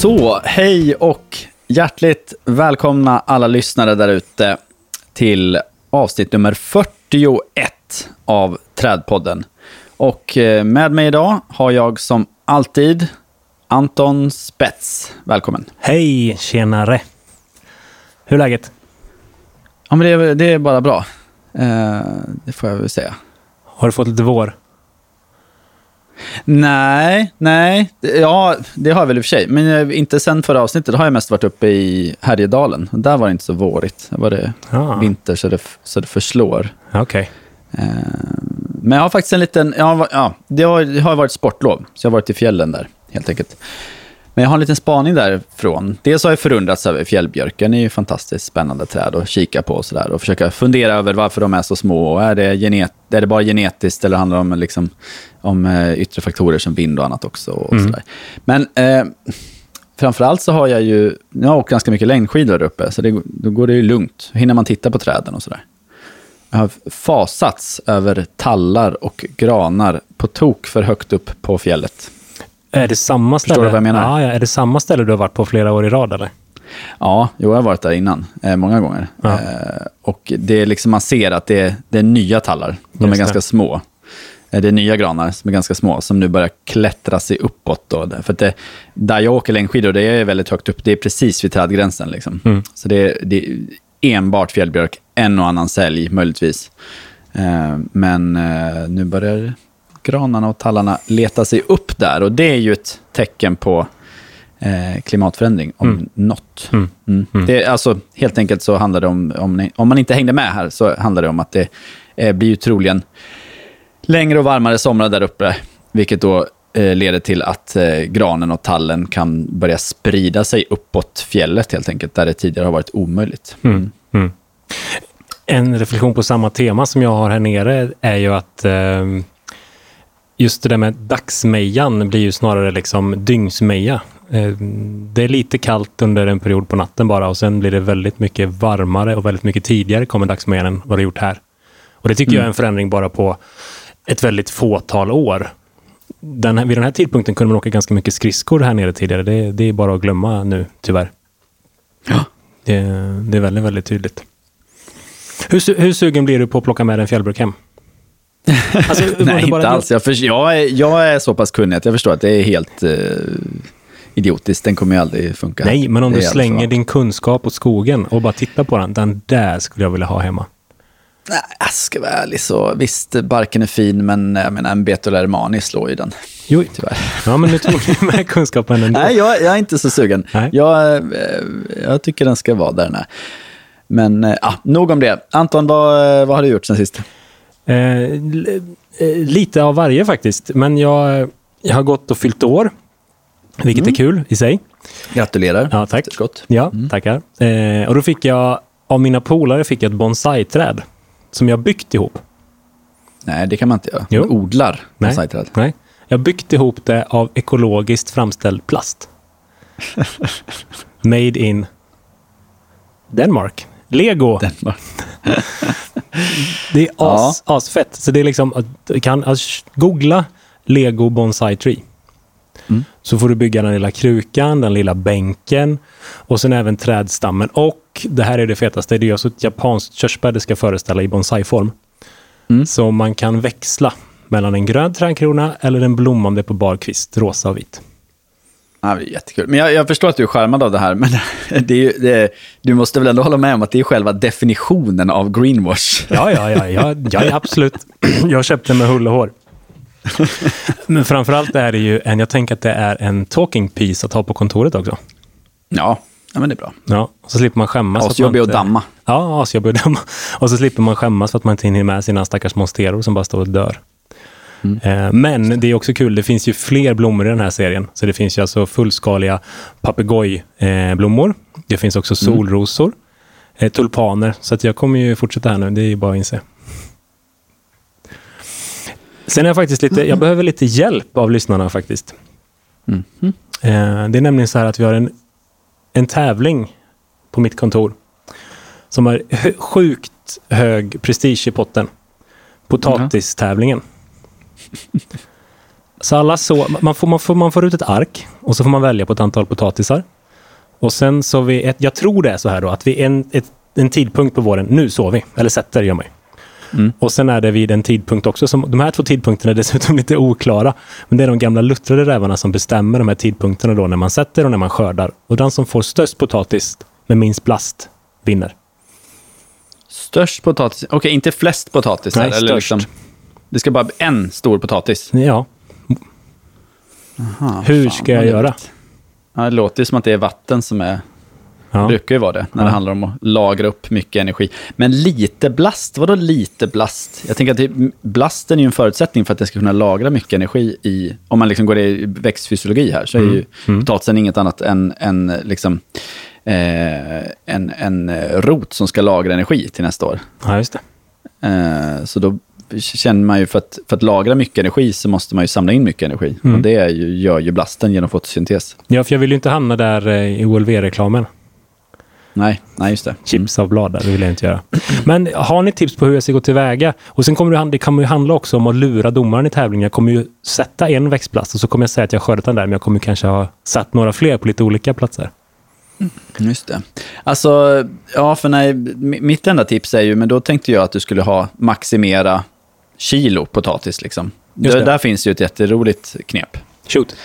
Så, hej och hjärtligt välkomna alla lyssnare där ute till avsnitt nummer 41 av Trädpodden. Och eh, med mig idag har jag som alltid Anton Spets. Välkommen. Hej, tjenare. Hur är läget? Ja, men det, är, det är bara bra. Eh, det får jag väl säga. Har du fått lite vår? Nej, nej. Ja, det har jag väl i och för sig. Men eh, inte sen förra avsnittet. Då har jag mest varit uppe i Härjedalen. Där var det inte så vårigt. Där var det Ah. vinter så det, så det förslår. Okej. Eh, Men jag har faktiskt en liten... Ja, va- ja, det, har, det har varit sportlov, så jag har varit i fjällen där, helt enkelt. Men jag har en liten spaning därifrån. Dels har jag förundrats över fjällbjörken. Det är ju fantastiskt spännande träd att kika på och sådär. Och försöka fundera över varför de är så små. Och är, det genet, är det bara genetiskt eller handlar det om, liksom, om eh, yttre faktorer som vind och annat också? Och Mm. sådär. Men eh, framförallt så har jag ju... Jag har åkt ganska mycket längdskidor där uppe, så det, då går det ju lugnt. Hinner man titta på träden och sådär. Jag har fasats över tallar och granar på tok för högt upp på fjället. Är det samma ställe? Förstår du vad jag menar? Ja, ja, är det samma ställe du har varit på flera år i rad eller? Ja, jo, jag har varit där innan, eh, många gånger. Ja. Eh, och det är liksom, man ser att det är, det är nya tallar. De är Just det. ganska små. Eh, det är nya granar som är ganska små, som nu börjar klättra sig uppåt. Då. För det, där jag åker längdskidor, det är väldigt högt upp. Det är precis vid trädgränsen. Liksom. Mm. Så det är, det är enbart fjällbjörk, en och annan sälj möjligtvis. Eh, men eh, nu börjar granarna och tallarna leta sig upp där. Och det är ju ett tecken på eh, klimatförändring, om Mm. något. Mm. Mm. Mm. Det, alltså, helt enkelt så handlar det om, om, om man inte hängde med här, så handlar det om att det eh, blir ju troligen längre och varmare somrar där uppe, vilket då eh, leder till att eh, granen och tallen kan börja sprida sig uppåt fjället helt enkelt, där det tidigare har varit omöjligt. Mm. Mm. En reflektion på samma tema som jag har här nere är ju att eh, just det där med dagsmejan blir ju snarare liksom dygnsmeja. Eh, det är lite kallt under en period på natten bara och sen blir det väldigt mycket varmare och väldigt mycket tidigare kommer dagsmejan än vad det gjort här. Och det tycker jag är en förändring bara på ett väldigt fåtal år. Den här, vid den här tidpunkten kunde man åka ganska mycket skridskor här nere tidigare. Det, det är bara att glömma nu, tyvärr. Ja. Det, det är väldigt, väldigt tydligt. Hur, hur sugen blir du på att plocka med en fjällburk hem? Alltså, Nej, bara- inte alls. Jag, för, jag, är, jag är så pass kunnig att jag förstår att det är helt eh, idiotiskt. Den kommer ju aldrig funka. Nej, men om Det du slänger din kunskap åt skogen och bara tittar på den. Den där skulle jag vilja ha hemma. Nej, jag ska vara ärlig så. Visst, barken är fin, men jag menar, en Betolärmani slår ju den, Jo, tyvärr. ja, men nu tog du med kunskapen ändå. Nej, jag, jag är inte så sugen. Nej. Jag, eh, jag tycker den ska vara där den är. Men eh, ah, nog om det. Anton, vad, vad har du gjort sen sist? Eh, eh, lite av varje faktiskt. Men jag, jag har gått och fyllt år. Vilket Mm. är kul i sig. Gratulerar. Ja, tack. Efterskott. Ja, tackar. Eh, och då fick jag, av mina polare fick jag ett bonsai-träd. Som jag byggt ihop. Nej, det kan man inte göra. Jo. Man odlar Nej. bonsai-träd. Nej. Jag har byggt ihop det av ekologiskt framställd plast. Made in Denmark. Lego. Det är Ja. as, asfett. Så det är liksom, kan alltså, googla Lego Bonsai Tree. Mm. Så får du bygga den lilla krukan, den lilla bänken och sen även trädstammen. Och det här är det fetaste, det är alltså ett japanskt körsbär det ska föreställa i bonsaiform. Mm. Så man kan växla mellan en grön trädkrona eller en blomma om det är på bar kvist, rosa och vit. Ja, det är jättekul. Men jag, jag förstår att du är skärmad av det här, men det ju, det du måste väl ändå hålla med om att det är själva definitionen av greenwash. Ja, ja, ja, ja, ja, absolut. Jag köpte med hull och hår. Men framförallt är det ju en, jag tänker att det är en talking piece att ha på kontoret också. Ja, ja men det är bra. Ja, och så slipper man skämmas. Asjobbig att damma. Ja, asjobbig att damma. Och så slipper man skämmas för att man inte hinner med sina stackars monsteros som bara står och dör. Mm. Men det är också kul, det finns ju fler blommor i den här serien. Så det finns ju alltså fullskaliga papegojblommor. Det finns också Mm. solrosor, eh, tulpaner. Så att jag kommer ju fortsätta här nu, det är ju bara att inse. Sen är jag faktiskt lite, jag behöver lite hjälp av lyssnarna faktiskt. Mm. Det är nämligen så här att vi har en, en tävling på mitt kontor som har sjukt hög prestige i potten. Potatistävlingen. Så alla så, man, får, man, får, man får ut ett ark och så får man välja på ett antal potatisar. Och sen så vid ett, jag tror det är så här då, att vid en, ett, en tidpunkt på våren, nu sår vi, eller sätter gör man. Mm. Och sen är det vid en tidpunkt också, som, de här två tidpunkterna är dessutom lite oklara. Men det är de gamla luttrade rävarna som bestämmer de här tidpunkterna då när man sätter och när man skördar. Och den som får störst potatis med minst plast vinner. Störst potatis? Okej, inte flest potatisar? Nej, eller störst. liksom, det ska bara bli en stor potatis? Ja, Aha, hur fan, ska jag göra? Ja, det låter ju som att det är vatten som är... Ja. Det brukar ju vara det, när det Ja. handlar om att lagra upp mycket energi. Men lite blast, vadå lite blast? Jag tänker att det, blasten är ju en förutsättning för att det ska kunna lagra mycket energi i... Om man liksom går i växtfysiologi här, så är ju Mm. potatisen inget annat än, än liksom, eh, en, en eh, rot som ska lagra energi till nästa år. ja, just det. Eh, så då känner man ju för att, för att lagra mycket energi så måste man ju samla in mycket energi. Mm. Och det är ju, gör ju blasten genom fotosyntes. Ja, för jag vill ju inte hamna där eh, i OLV-reklamen. Nej, nej just det. Chips av blad det vill jag inte göra. Men har ni tips på hur jag ska gå tillväga? Och sen kommer det, det kommer ju handla också om att lura domaren i tävlingen. Jag kommer ju sätta en växtplast och så kommer jag säga att jag skördat den där, men jag kommer kanske ha satt några fler på lite olika platser. Just det. Alltså, ja, för nej, mitt enda tips är ju, men då tänkte jag att du skulle ha maximera kilo potatis. Liksom. Där, där finns ju ett jätteroligt knep. Shoot.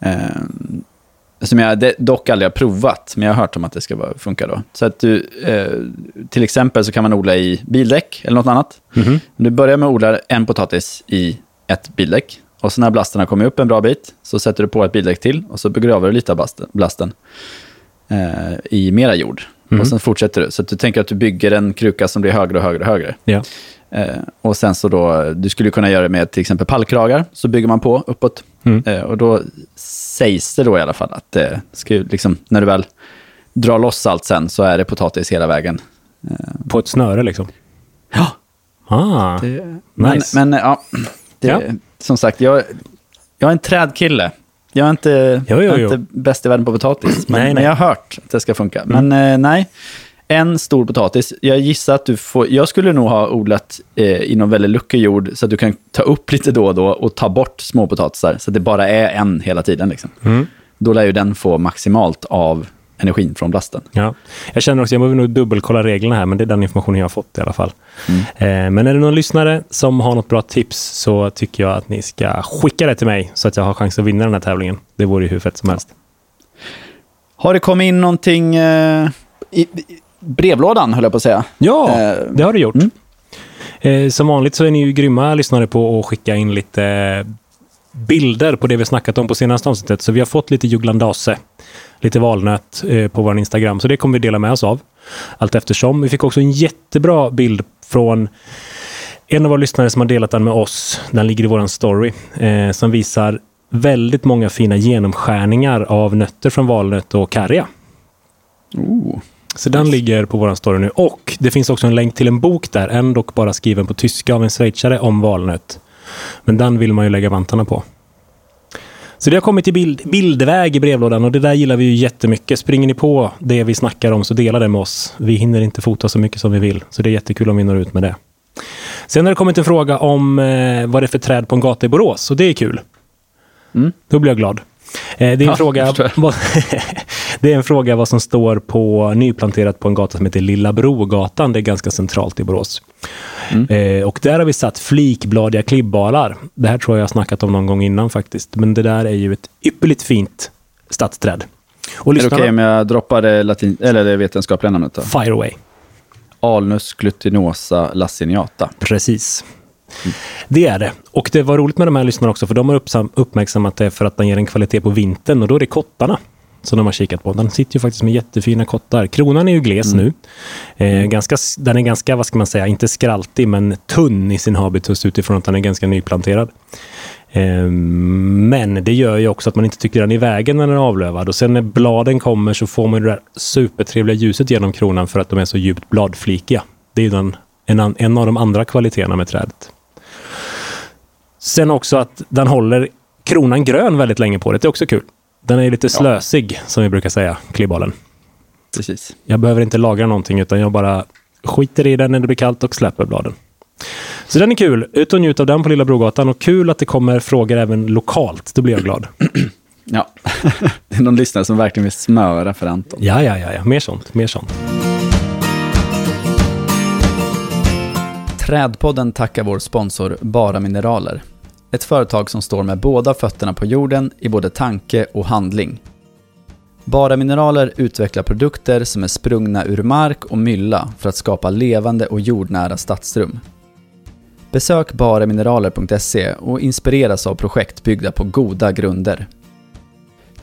Eh, som jag dock aldrig har provat, men jag har hört om att det ska funka då. Så att du, eh, till exempel så kan man odla i bildäck eller något annat. Mhm. Du börjar med att odla en potatis i ett bildäck. Och så när blasten har kommit upp en bra bit så sätter du på ett bildäck till och så begraver du lite av blasten, eh, i mera jord. Mm. Och sen fortsätter du. Så att du tänker att du bygger en kruka som blir högre och högre och högre. Ja. Eh, och sen så då, du skulle kunna göra det med till exempel pallkragar, så bygger man på uppåt. Mm. Eh, och då sägs det då i alla fall att det ska liksom, när du väl drar loss allt sen så är det potatis hela vägen. På ett snöre liksom. Ja, Ah, det, men, nice. men ja, det, Ja. som sagt, jag, jag är en trädkille. Jag är inte, Jo, jo, jag är jo. inte bäst i världen på potatis, men, Nej, men nej. jag har hört att det ska funka. Men eh, nej, en stor potatis. Jag gissar att du får, jag skulle nog ha odlat eh, i någon väldigt luckig jord så att du kan ta upp lite då och då och ta bort små potatisar så att det bara är en hela tiden. Liksom. Mm. Då lär ju den få maximalt av energin från blasten. Ja. Jag känner också, jag behöver nog dubbelkolla reglerna här, men det är den informationen jag har fått i alla fall. Eh, men är det någon lyssnare som har något bra tips så tycker jag att ni ska skicka det till mig så att jag har chans att vinna den här tävlingen. Det vore ju hur fett som helst. Har det kommit in någonting eh, i brevlådan, höll jag på att säga? Ja, Eh, det har du gjort. mm. Eh, som vanligt så är ni ju grymma lyssnare på att skicka in lite bilder på det vi snackat om på senaste avsnittet. Så vi har fått lite juglandase, lite valnöt eh, på vår Instagram. Så det kommer vi dela med oss av allt eftersom. Vi fick också en jättebra bild från en av våra lyssnare som har delat den med oss. Den ligger i vår story. Eh, som visar väldigt många fina genomskärningar av nötter från valnöt och karria. Oh. Så den ligger på vår story nu. Och det finns också en länk till en bok där, en dock bara skriven på tyska av en schweizare om valnöt. Men den vill man ju lägga vantarna på. Så det har kommit i bild, bildväg i brevlådan och det där gillar vi ju jättemycket. Springer ni på det vi snackar om så dela det med oss. Vi hinner inte fota så mycket som vi vill, så det är jättekul om vi når ut med det. Sen har det kommit en fråga om eh, vad det är för träd på en gata i Borås och det är kul. Mm. Då blir jag glad. Eh, det, är en Ja, fråga, vad, det är en fråga vad som står på nyplanterat på en gata som heter Lilla Brogatan. Det är ganska centralt i Borås. Eh, och där har vi satt flikbladiga klibbalar. Det här tror jag jag har snackat om någon gång innan faktiskt. Men det där är ju ett ypperligt fint stadsträd. Och Är det lyssnarna, okej om jag droppar det, latin, eller det vetenskapliga namnet? Då? fire away. Alnus glutinosa laciniata. Precis. Det är det. Och det var roligt med de här lyssnarna också, för de har uppmärksammat det för att den ger en kvalitet på vintern och då är det kottarna som de har kikat på. Den sitter ju faktiskt med jättefina kottar. Kronan är ju gles nu. Eh, ganska, den är ganska, vad ska man säga, inte skraltig men tunn i sin habitus utifrån att den är ganska nyplanterad. Eh, men det gör ju också att man inte tycker den är i vägen när den är avlövad. Och sen när bladen kommer så får man det där supertrevliga ljuset genom kronan för att de är så djupt bladflikiga. Det är den, en, en av de andra kvaliteterna med trädet. Sen också att den håller kronan grön väldigt länge på det. Det är också kul. Den är ju lite slösig, som vi brukar säga, klibbalen. Precis. Jag behöver inte lagra någonting, utan jag bara skiter i den när det blir kallt och släpper bladen. Så den är kul. Ut och njut av den på Lilla Brogatan. Och kul att det kommer frågor även lokalt. Då blir jag glad. Ja, det är någon lyssnare som verkligen vill smöra för Anton. Ja, ja, ja, ja. Mer sånt. Mer sånt. Trädpodden tackar vår sponsor Bara Mineraler. Ett företag som står med båda fötterna på jorden i både tanke och handling. Bara Mineraler utvecklar produkter som är sprungna ur mark och mylla för att skapa levande och jordnära stadsrum. Besök baramineraler.se och inspireras av projekt byggda på goda grunder.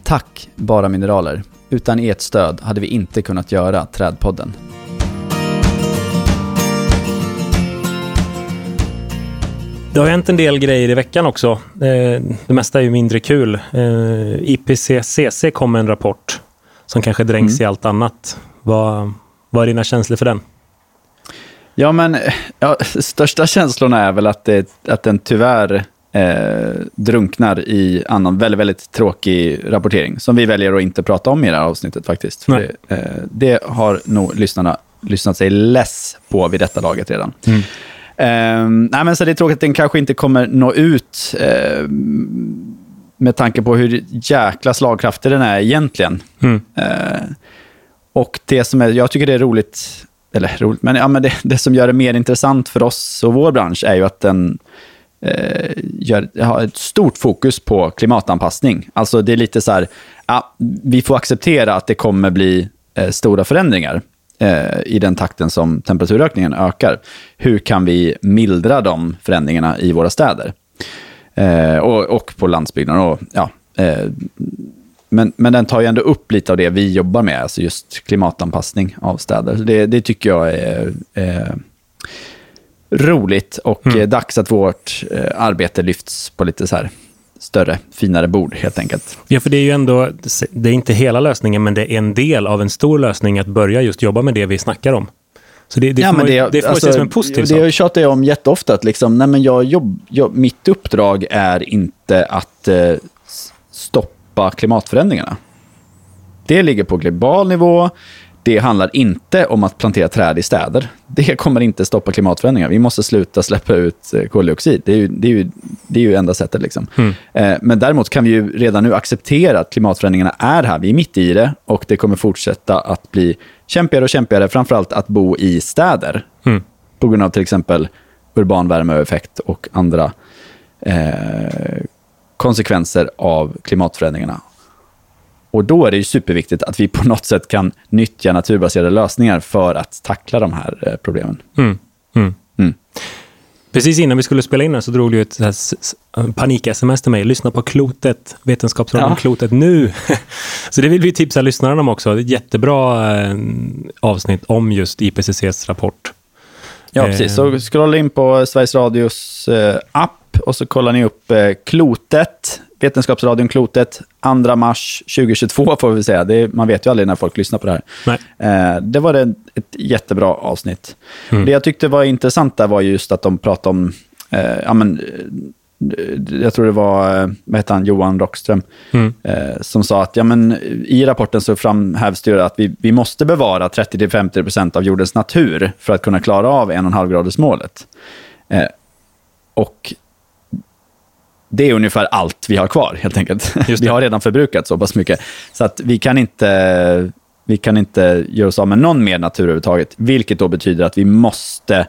Tack Bara Mineraler. Utan ert stöd hade vi inte kunnat göra Trädpodden. Det har hänt en del grejer i veckan också. Eh, det mesta är ju mindre kul. Eh, IPCCC kom med en rapport som kanske dränks mm. i allt annat. Vad, vad är dina känslor för den? Ja, men ja, största känslorna är väl att, det, att den tyvärr eh, drunknar i annan väldigt, väldigt tråkig rapportering, som vi väljer att inte prata om i det här avsnittet faktiskt. Det, eh, det, har nog lyssnarna lyssnat sig less på vid detta laget redan. Mm. Eh, nej, men så det är tråkigt att den kanske inte kommer nå ut eh, med tanke på hur jäkla slagkraftig den är egentligen. Mm. Eh, och det som är, jag tycker det är roligt, eller roligt, men, ja, men det, det som gör det mer intressant för oss och vår bransch är ju att den eh, gör, har ett stort fokus på klimatanpassning. Alltså det är lite så här, ja, vi får acceptera att det kommer bli eh, stora förändringar eh, i den takten som temperaturökningen ökar. Hur kan vi mildra de förändringarna i våra städer? Eh, och, och, på landsbygden. Och, ja, eh, men, men den tar ju ändå upp lite av det vi jobbar med, alltså just klimatanpassning av städer. Det, det tycker jag är, är roligt och mm. dags att vårt eh, arbete lyfts på lite så här större, finare bord helt enkelt. Ja, för det är ju ändå, det är inte hela lösningen, men det är en del av en stor lösning att börja just jobba med det vi snackar om. Så det, det, ja, får, det, det får alltså, som en positiv sak. Det tjatar jag om jätteofta, att liksom, nej, men jag jobb, jag, mitt uppdrag är inte att eh, stoppa klimatförändringarna. Det ligger på global nivå. Det handlar inte om att plantera träd i städer. Det kommer inte stoppa klimatförändringar. Vi måste sluta släppa ut eh, koldioxid. Det är ju, det är ju, det är ju enda sättet. Liksom. Mm. Eh, men däremot kan vi ju redan nu acceptera att klimatförändringarna är här. Vi är mitt i det och det kommer fortsätta att bli kämpigare och kämpigare, framförallt att bo i städer. Mm. På grund av till exempel urban värmeeffekt och andra eh, konsekvenser av klimatförändringarna. Och då är det ju superviktigt att vi på något sätt kan nyttja naturbaserade lösningar för att tackla de här eh, problemen. Mm. Mm. Mm. Precis innan vi skulle spela in här så drog du ett panik-sms till mig. Lyssna på Klotet, Vetenskapsradion ja. Klotet nu. så det vill vi tipsa lyssnarna om också. Ett jättebra eh, avsnitt om just IPCCs rapport. Ja, precis. Så eh. scrolla in på Sveriges Radios app och så kollar ni upp Klotet Vetenskapsradion Klotet, 2 mars 2022 får vi säga. Det, man vet ju aldrig när folk lyssnar på det här. Eh, det var det, ett jättebra avsnitt. Mm. Det jag tyckte var intressant där var just att de pratade om, eh, ja, men, eh, jag tror det var eh, vad heter han, Johan Rockström, mm. eh, som sa att ja, men, i rapporten så framhävs det att vi, vi måste bevara 30-50% av jordens natur för att kunna klara av 1,5-gradersmålet. Eh, och det är ungefär allt vi har kvar, helt enkelt. Vi har redan förbrukat så pass mycket. Så att vi kan inte, vi kan inte göra oss av med någon mer natur överhuvudtaget, vilket då betyder att vi måste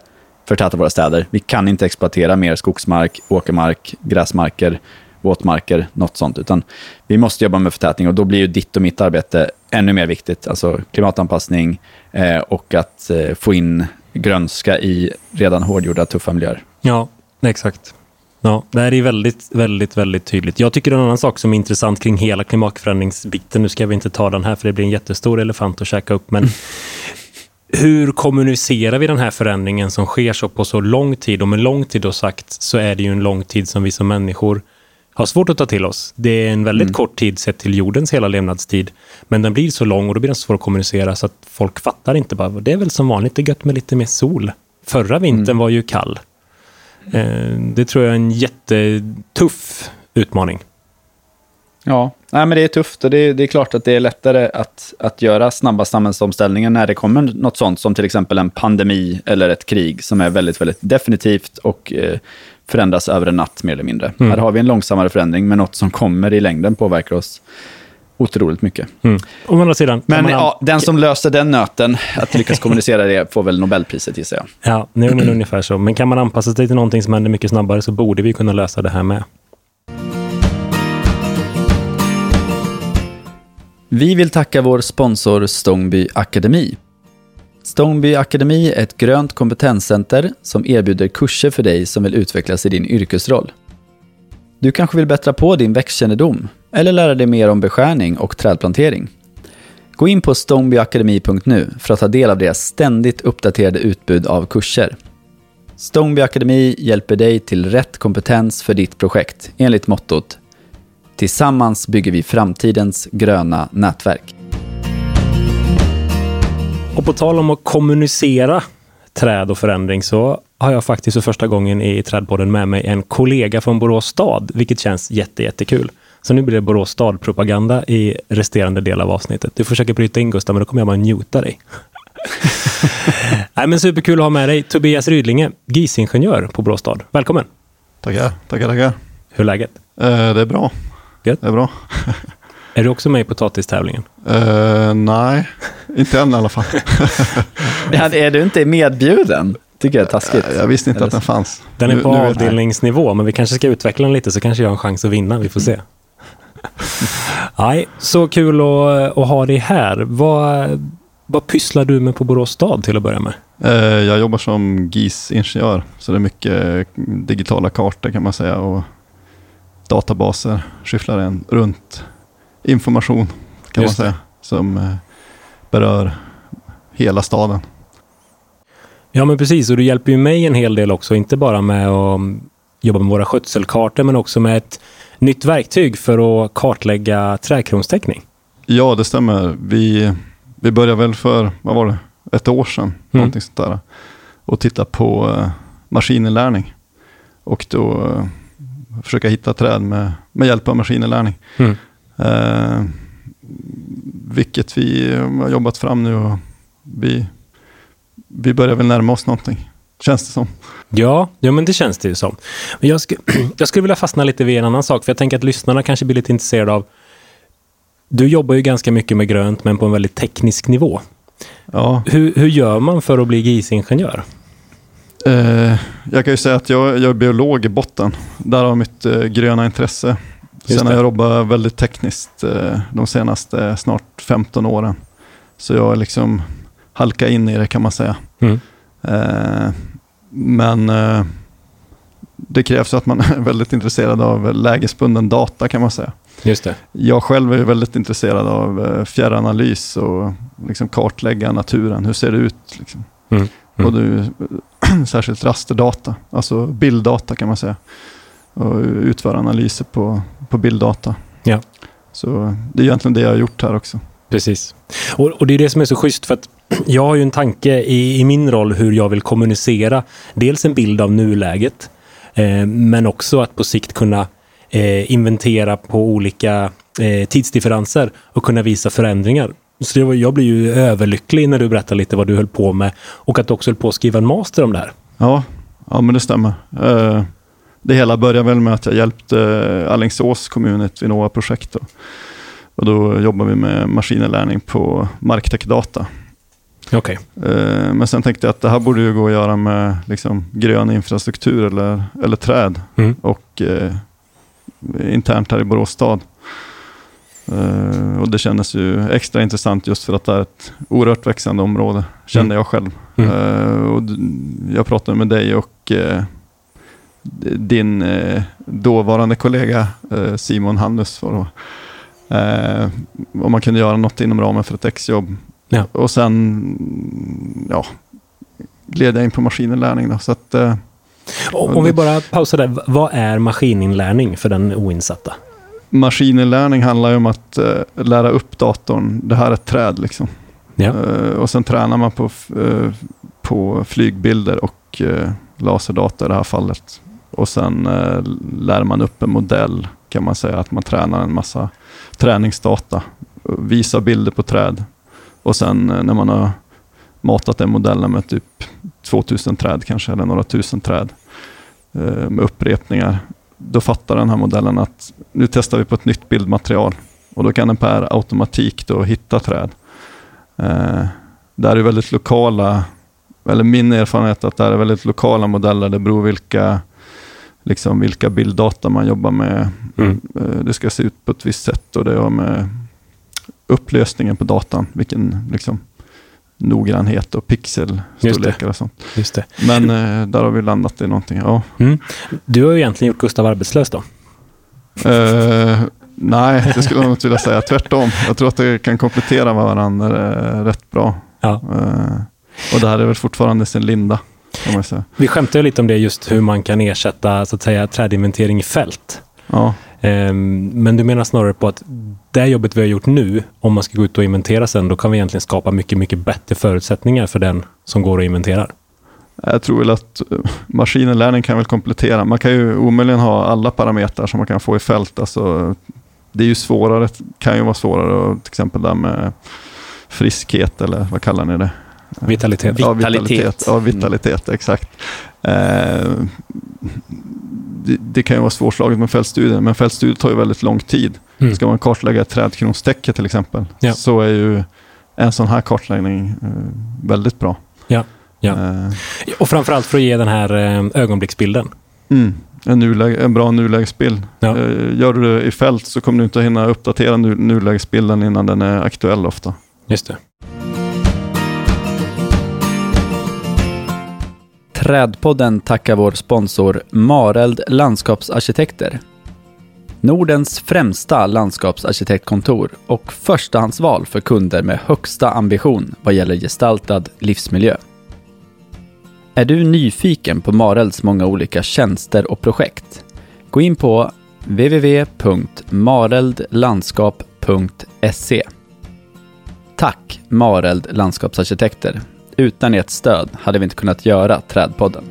förtäta våra städer. Vi kan inte exploatera mer skogsmark, åkermark, gräsmarker, våtmarker, något sånt, utan vi måste jobba med förtätning och då blir ju ditt och mitt arbete ännu mer viktigt. Alltså klimatanpassning eh, och att eh, få in grönska i redan hårdgjorda, tuffa miljöer. Ja, exakt. Ja, det här är väldigt, väldigt, väldigt tydligt. Jag tycker en annan sak som är intressant kring hela klimatförändringsbiten, nu ska vi inte ta den här för det blir en jättestor elefant att käka upp, men hur kommunicerar vi den här förändringen som sker så på så lång tid? Och med lång tid då sagt så är det ju en lång tid som vi som människor har svårt att ta till oss. Det är en väldigt mm. kort tid sett till jordens hela levnadstid. Men den blir så lång och då blir den svår att kommunicera så att folk fattar inte bara, det är väl som vanligt, det är gött med lite mer sol. Förra vintern mm. var ju kall. Eh, det tror jag är en jättetuff utmaning. Ja, Nej, men det är tufft och det är, det är klart att det är lättare att, att göra snabba samhällsomställningar när det kommer något sånt som till exempel en pandemi eller ett krig som är väldigt, väldigt definitivt och eh, förändras över en natt mer eller mindre. Mm. Här har vi en långsammare förändring, men något som kommer i längden påverkar oss otroligt mycket. Mm. Å andra sidan, Men man- ja, den som löser den nöten, att lyckas kommunicera det, får väl Nobelpriset gissar jag. Ja, nej, men ungefär så. Men kan man anpassa sig till någonting som händer mycket snabbare så borde vi kunna lösa det här med. Vi vill tacka vår sponsor Stångby Akademi. Stångby Akademi är ett grönt kompetenscenter som erbjuder kurser för dig som vill utvecklas i din yrkesroll. Du kanske vill bättra på din växtkännedom eller lära dig mer om beskärning och trädplantering. Gå in på stångbyakademi.nu för att ta del av deras ständigt uppdaterade utbud av kurser. Stångby Akademi hjälper dig till rätt kompetens för ditt projekt enligt mottot Tillsammans bygger vi framtidens gröna nätverk. Och på tal om att kommunicera träd och förändring så har jag faktiskt för första gången i Trädpodden med mig en kollega från Borås stad, vilket känns jätte, jättekul. Så nu blir det Borås stad-propaganda i resterande del av avsnittet. Du försöker bryta in Gustav, men då kommer jag bara njuta dig. Nej, men superkul att ha med dig Tobias Rydlinge, GIS-ingenjör på Borås stad. Välkommen! Tackar, tackar, tackar. Hur är läget? Eh, det är bra. Gött. Det är bra. Är du också med i potatistävlingen? Eh, nej, inte än i alla fall. Är du inte medbjuden? Tycker jag är taskigt. jag visste inte Eller att den fanns. Den är på nu avdelningsnivå, men vi kanske ska utveckla den lite så kanske jag har en chans att vinna. Vi får se. Nej, så kul att, att ha dig här. Vad, vad pysslar du med på Borås stad till att börja med? Eh, jag jobbar som GIS-ingenjör, så det är mycket digitala kartor kan man säga och databaser skyfflar en runt information kan Just man säga som eh, berör hela staden. Ja, men precis. Och du hjälper ju mig en hel del också, inte bara med att jobba med våra skötselkartor, men också med ett nytt verktyg för att kartlägga trädkronstäckning. Ja, det stämmer. Vi, vi började väl för, vad var det, ett år sedan, någonting sånt där. Och titta på eh, maskininlärning. Och då eh, försöka hitta träd med, med hjälp av maskininlärning. Mm. Eh, vilket vi har jobbat fram nu och vi, vi börjar väl närma oss någonting, känns det som. Ja, ja, men det känns det ju som. Men jag, sk jag skulle vilja fastna lite vid en annan sak, för jag tänker att lyssnarna kanske blir lite intresserade av... Du jobbar ju ganska mycket med grönt, men på en väldigt teknisk nivå. Ja, Hur, hur gör man för att bli GIS-ingenjör? eh, jag kan ju säga att jag, jag är biolog i botten. Där har mitt eh, gröna intresse. Just Sen har jag jobbat väldigt tekniskt eh, de senaste eh, snart 15 åren. Så jag har liksom halkat in i det kan man säga. Mm. Men eh, det krävs att man är väldigt intresserad av lägesbunden data kan man säga. Just det. Jag själv är väldigt intresserad av eh, fjärranalys och liksom kartlägga naturen. Hur ser det ut? Liksom? Mm. Mm. Och du, särskilt rasterdata, alltså bilddata kan man säga. Och utföra analyser på, på bilddata. Ja. Så det är egentligen det jag har gjort här också. Precis. Och, och det är det som är så schysst för att jag har ju en tanke i, i min roll hur jag vill kommunicera dels en bild av nuläget eh, men också att på sikt kunna eh, inventera på olika eh, tidsdifferenser och kunna visa förändringar. Så det var, jag blir ju överlycklig när du berättar lite vad du höll på med och att du också höll på att skriva en master om det här. Ja, ja men det stämmer. Eh, Det hela började väl med att jag hjälpte eh, Alingsås kommun i ett Vinnova-projekt. då. Och då jobbar vi med maskininlärning på marktäckdata. Okej. Eh, Men sen tänkte jag att det här borde ju gå att göra med liksom, grön infrastruktur eller, eller träd. Mm. Och eh, internt här i Borås stad. Eh, och det kändes ju extra intressant just för att det är ett oerhört växande område, kände Mm. jag själv. Mm. Eh, och jag pratade med dig och eh, din eh, dåvarande kollega Simon Hannus. var det, om man kunde göra något inom ramen för ett exjobb. Ja. Och sen ja, gled jag in på maskininlärning. Då, så att, eh, Om vi bara pausar där. Vad är maskininlärning för den oinsatta? maskininlärning handlar ju om att eh, lära upp datorn. Det här är ett träd liksom. Ja. Eh, och sen tränar man på, eh, på flygbilder och eh, laserdata i det här fallet. Och sen eh, lär man upp en modell kan man säga att man tränar en massa träningsdata. Visar bilder på träd. Och sen eh, när man har matat den modellen med typ 2000 träd kanske, eller några tusen träd eh, med upprepningar. Då fattar den här modellen att nu testar vi på ett nytt bildmaterial. Och då kan den per automatik då hitta träd. Eh, där är väldigt lokala, eller min erfarenhet att det är väldigt lokala modeller. Det beror vilka, liksom vilka bilddata man jobbar med. Mm. Eh, det ska se ut på ett visst sätt och det har med upplösningen på datan, vilken liksom, noggrannhet och pixelstorlekar och sånt. Just det. Men eh, där har vi landat i någonting. Ja. Mm. Du har ju egentligen gjort Gustav arbetslös då. Eh, nej, det skulle jag nog inte vilja säga. Tvärtom. Jag tror att det kan komplettera varandra eh, rätt bra. Ja. Eh, och det här är väl fortfarande sin linda. Vi skämtade lite om det, just hur man kan ersätta så att säga, trädinventering i fält. Ja, Men du menar snarare på att det jobbet vi har gjort nu, om man ska gå ut och inventera sen, då kan vi egentligen skapa mycket, mycket bättre förutsättningar för den som går och inventerar. jag tror väl att eh, maskininlärning kan väl komplettera. Man kan ju omöjligen ha alla parametrar som man kan få i fält. Alltså, det är ju svårare, kan ju vara svårare, till exempel där med friskhet eller vad kallar ni det? Vitalitet. Ja, Vitalitet. vitalitet. Ja, vitalitet, exakt. Eh, det, det kan ju vara svårslaget med fältstudier, men fältstudier tar ju väldigt lång tid. Mm. Ska man kartlägga ett trädkronstäcke till exempel, Ja. så är ju en sån här kartläggning eh, väldigt bra. Ja, ja. Eh, Och framförallt för att ge den här eh, ögonblicksbilden. mm, en, nuläge, en bra nulägesbild. Ja. Eh, gör du det i fält så kommer du inte hinna uppdatera nu, nulägesbilden innan den är aktuell ofta. Just det. Trädpodden tackar vår sponsor Mareld Landskapsarkitekter. Nordens främsta landskapsarkitektkontor och förstahandsval för kunder med högsta ambition vad gäller gestaltad livsmiljö. Är du nyfiken på Marelds många olika tjänster och projekt? Gå in på www.mareldlandskap.se. Tack Mareld Landskapsarkitekter. Utan ert stöd hade vi inte kunnat göra Trädpodden.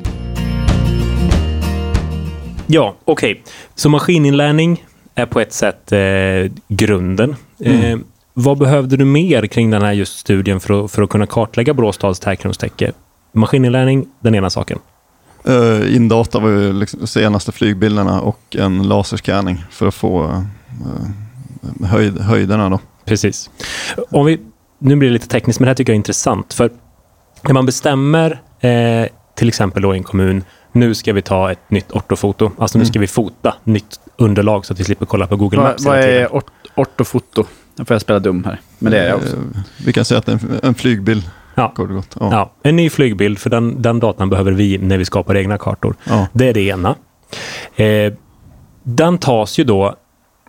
Ja, okej. Så maskininlärning är på ett sätt eh, grunden. Eh, vad behövde du mer kring den här just studien för att, för att kunna kartlägga Bråstads tärkronstäcke? Maskininlärning, den ena saken. Uh, indata var ju liksom de senaste flygbilderna och en laserscanning för att få uh, höjd, höjderna. Då. Precis. Om vi, nu blir det lite tekniskt, men det här tycker jag är intressant. För när man bestämmer, eh, till exempel då i en kommun, nu ska vi ta ett nytt ortofoto. Alltså nu Mm. ska vi fota nytt underlag så att vi slipper kolla på Google Vad, Maps vad tiden. är ort- ortofoto? Nu får jag spela dum här, men det är jag också. Uh, vi kan säga att det är en, en flygbild, Ja. gott. Ja. Ja, en ny flygbild, för den, den datan behöver vi när vi skapar egna kartor. Ja. Det är det ena. Eh, den tas ju då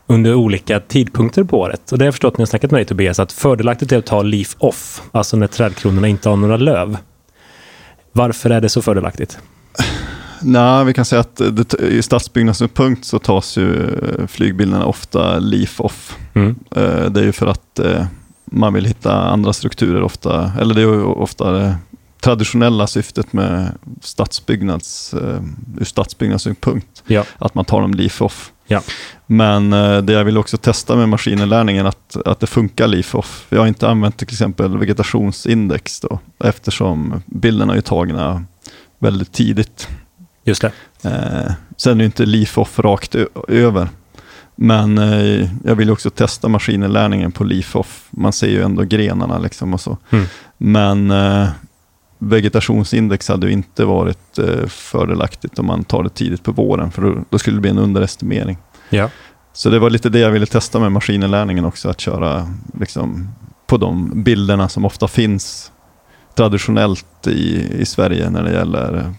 under olika tidpunkter på året. Och det har jag förstått när jag snackat med dig Tobias, att fördelaktigt är att ta leaf off, alltså när trädkronorna inte har några löv. Varför är det så fördelaktigt? Nej, vi kan säga att det, i stadsbyggnadssynpunkt så tas ju eh, flygbilderna ofta leaf off. Mm. Eh, Det är ju för att eh, man vill hitta andra strukturer ofta, eller det är ju ofta det traditionella syftet med stadsbyggnads, ur stadsbyggnadssynpunkt, Ja. att man tar dem leaf off. Ja. Men eh, det jag vill också testa med maskininlärningen att, att det funkar leaf off. Jag har inte använt till exempel vegetationsindex då, eftersom bilderna är tagna väldigt tidigt. Just det. Eh, sen är det inte leaf off rakt över. Men eh, jag vill också testa maskininlärningen på leaf off. Man ser ju ändå grenarna liksom och så. Mm. Men eh, vegetationsindex hade inte varit eh, fördelaktigt om man tar det tidigt på våren. För då, skulle det bli en underestimering. Ja. Så det var lite det jag ville testa med maskininlärningen också. Att köra liksom, på de bilderna som ofta finns traditionellt i, i Sverige när det gäller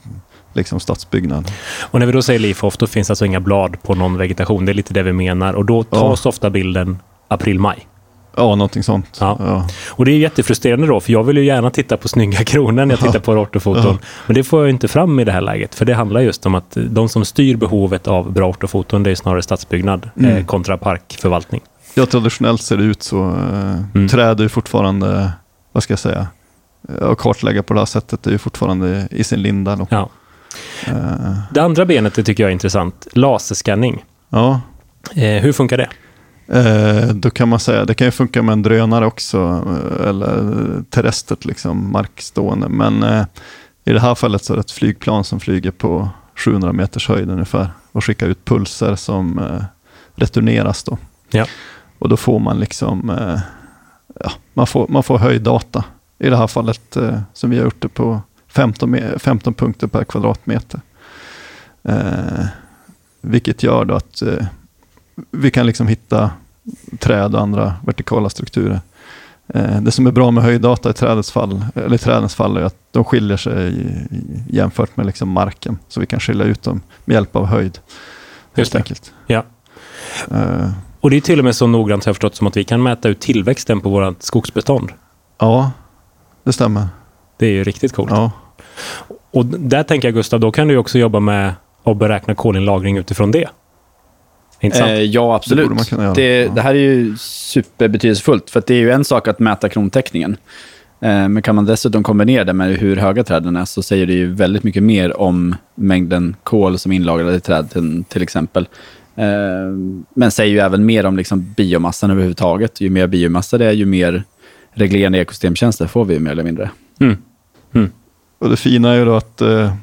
liksom stadsbyggnad. Och när vi då säger leaf off, då finns alltså inga blad på någon vegetation. Det är lite det vi menar. Och då tas ofta bilden april-maj. Ja, någonting sånt. Ja. Ja. Och det är jättefrustrerande då, för jag vill ju gärna titta på snygga kronor när jag tittar på ortofoton. Ja. Men det får jag inte fram i det här läget, för det handlar just om att de som styr behovet av bra ortofoton, det är snarare stadsbyggnad Mm. eh, kontra parkförvaltning. ja, traditionellt ser det ut så. Eh, Mm. Träd är fortfarande, vad ska jag säga, eh, att kartlägga på det här sättet är ju fortfarande i sin linda. Då. Ja. Eh, Det andra benet det tycker jag är intressant, laserscanning. ja, Eh, hur funkar det? Eh, då kan man säga, det kan ju funka med en drönare också, eh, eller terrestert, liksom, markstående. Men eh, i det här fallet så är det ett flygplan som flyger på 700 meters höjd ungefär och skickar ut pulser som eh, returneras. Då. Ja. Och då får man liksom, eh, ja, man får, man får höjddata. I det här fallet som vi har gjort det på 15, me- 15 punkter per kvadratmeter. Vilket gör då att vi kan liksom hitta träd och andra vertikala strukturer. Eh, det som är bra med höjddata i, trädets fall, eller trädens fall är att de skiljer sig jämfört med liksom marken. Så vi kan skilja ut dem med hjälp av höjd. Helt enkelt. Ja. Eh, Och det är till och med så noggrant har jag förstått som att vi kan mäta ut tillväxten på vårt skogsbestånd. ja, det stämmer. Det är ju riktigt coolt. Ja. Och där tänker jag Gustav, då kan du också jobba med att beräkna kolinlagring utifrån det. Intressant. Eh, ja, absolut. Det kunna göra. Det, Ja. det här är ju superbetydelsefullt, för att det är ju en sak att mäta krontäckningen. Eh, men kan man dessutom kombinera det med hur höga träden är, så säger det ju väldigt mycket mer om mängden kol som är inlagrade i träden, till exempel. Eh, men säger ju även mer om liksom biomassan överhuvudtaget. Ju mer biomassa det är, ju mer reglerande ekosystemtjänster får vi mer eller mindre. Mm. Och det fina är ju då att eh,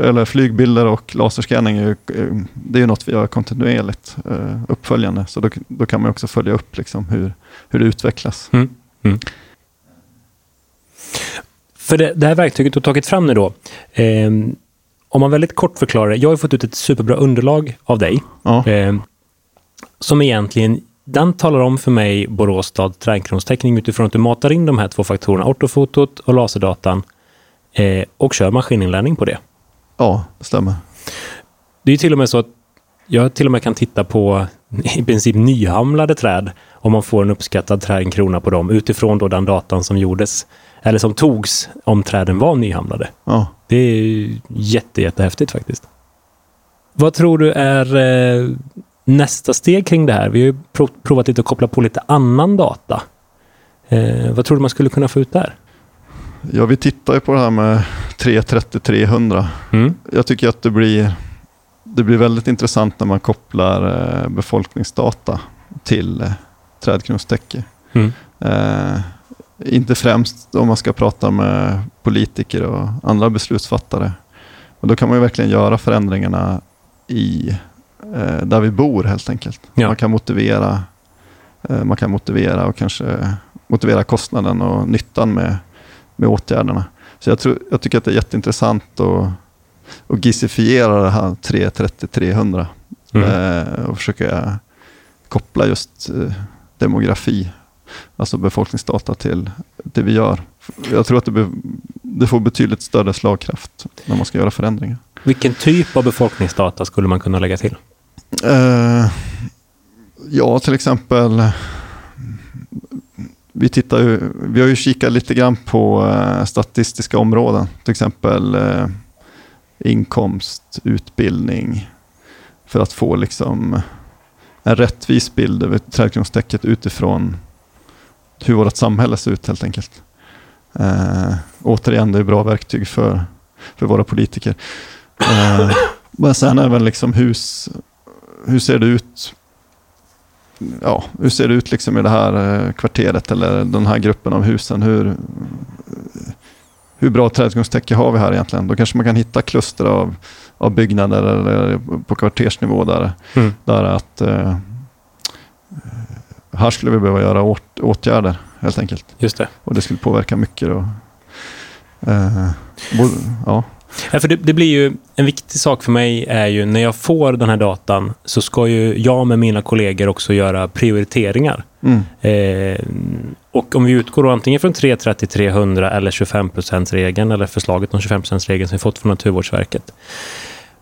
eller flygbilder och laserscanning är ju, eh, det är ju något vi gör kontinuerligt eh, uppföljande. Så då, då kan man också följa upp liksom hur, hur det utvecklas. Mm. Mm. För det, det här verktyget du har tagit fram nu då. Eh, om man väldigt kort förklarar det. Jag har fått ut ett superbra underlag av dig. Ja, Eh, som egentligen, den talar om för mig Borås stad trädkronstäckning utifrån att du matar in de här två faktorerna, ortofotot och laserdatan eh, och kör maskininlärning på det. Ja, det stämmer. Det är till och med så att jag till och med kan titta på i princip nyhamlade träd om man får en uppskattad trädkrona på dem utifrån då den datan som gjordes eller som togs om träden var nyhamlade. Ja. Det är jätte, jättehäftigt faktiskt. Vad tror du är eh, nästa steg kring det här? Vi har ju prov- provat lite att koppla på lite annan data. Eh, vad tror du man skulle kunna få ut där? Ja, vi tittar ju på det här med 330-300. Mm. Jag tycker att det blir, det blir väldigt intressant när man kopplar eh, befolkningsdata till eh, trädkronstäcke. Mm. Eh, inte främst om man ska prata med politiker och andra beslutsfattare. Och då kan man ju verkligen göra förändringarna i eh, där vi bor helt enkelt. Ja. Man kan motivera eh, man kan motivera och kanske motivera kostnaden och nyttan med, med åtgärderna. Så jag, tror, jag tycker att det är jätteintressant att, att gissifiera det här 330-300 Mm. eh, och försöka koppla just eh, demografi, alltså befolkningsdata till det vi gör. Jag tror att det, be, det får betydligt större slagkraft när man ska göra förändringar. Vilken typ av befolkningsdata skulle man kunna lägga till? Eh, ja, till exempel. Vi, tittar ju, vi har ju kikat lite grann på eh, statistiska områden. Till exempel eh, inkomst, utbildning. För att få liksom en rättvis bild över trädkronstäcket utifrån hur vårt samhälle ser ut helt enkelt. Eh, återigen, det är bra verktyg för, för våra politiker. Eh, men sen även liksom hus, hur ser det ut? Ja, hur ser det ut liksom i det här eh, kvarteret eller den här gruppen av husen? Hur, hur bra trädgårdstäcke har vi här egentligen? Då kanske man kan hitta kluster av, av byggnader eller på kvartersnivå där, Mm. där att eh, här skulle vi behöva göra åt, åtgärder helt enkelt. Just det. Och det skulle påverka mycket. Då. Eh, både, ja. Ja, för det, det blir ju en viktig sak för mig är ju när jag får den här datan så ska ju jag med mina kollegor också göra prioriteringar. Mm. Eh, och om vi utgår antingen från 330-300 eller 25%-regeln eller förslaget om 25%-regeln som vi fått från Naturvårdsverket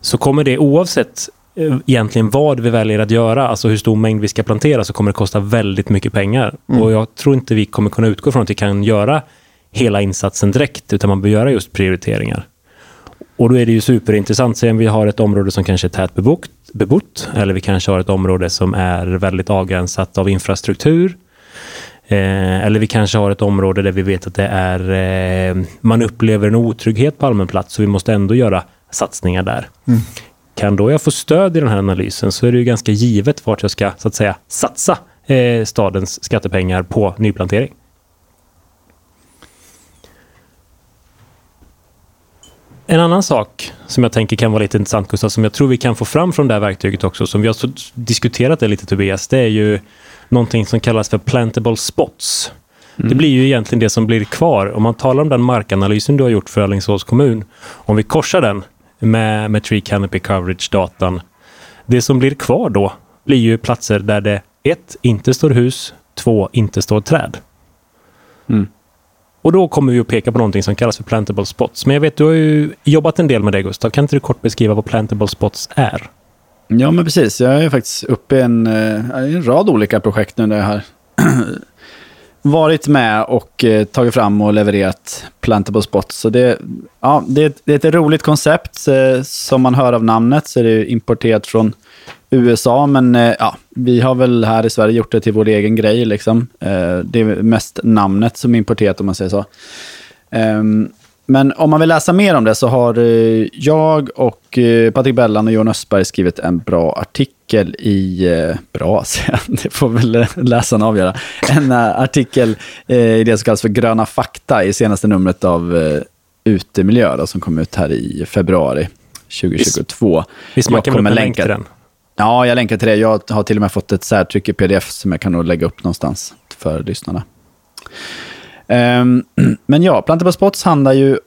så kommer det oavsett eh, egentligen vad vi väljer att göra, alltså hur stor mängd vi ska plantera, så kommer det kosta väldigt mycket pengar. Mm. Och jag tror inte vi kommer kunna utgå från att vi kan göra hela insatsen direkt, utan man bör göra just prioriteringar. Och då är det ju superintressant, se om vi har ett område som kanske är tätbebott, bebott, eller vi kanske har ett område som är väldigt avgränsat av infrastruktur. Eh, eller vi kanske har ett område där vi vet att det är, eh, man upplever en otrygghet på allmän plats, så vi måste ändå göra satsningar där. Mm. kan då jag få stöd i den här analysen så är det ju ganska givet vart jag ska så att säga satsa eh, stadens skattepengar på nyplantering. En annan sak som jag tänker kan vara lite intressant Gustav, som jag tror vi kan få fram från det här verktyget också, som vi har diskuterat det lite Tobias, det är ju någonting som kallas för plantable spots. Mm. Det blir ju egentligen det som blir kvar. Om man talar om den markanalysen du har gjort för Alingsås kommun, om vi korsar den med, med Tree Canopy Coverage-datan, det som blir kvar då blir ju platser där det ett, inte står hus, två, inte står träd. Mm. Och då kommer vi att peka på någonting som kallas för plantable spots. Men jag vet, du har ju jobbat en del med det Gustav. Kan inte du kort beskriva vad plantable spots är? Ja, men precis. Jag är faktiskt uppe i en, eh, en rad olika projekt nu när jag har varit med och eh, tagit fram och levererat plantable spots. Så det, ja, det, det är ett roligt koncept. Eh, som man hör av namnet så är det importerat från USA, men eh, ja, vi har väl här i Sverige gjort det till vår egen grej. Liksom. Eh, det är mest namnet som är importerat om man säger så. Ehm, men om man vill läsa mer om det så har eh, jag och Patrik Bellan och Johan Östberg skrivit en bra artikel i, bra det får väl läsaren avgöra, en artikel i det som kallas för Gröna fakta i senaste numret av Utemiljö då, som kom ut här i februari 2022. Visst, man kan väl länka till den? Ja, jag länkar till det. Jag har till och med fått ett särtryck i pdf som jag kan nog lägga upp någonstans för lyssnarna. Um, men ja, Plantable Spots handlar ju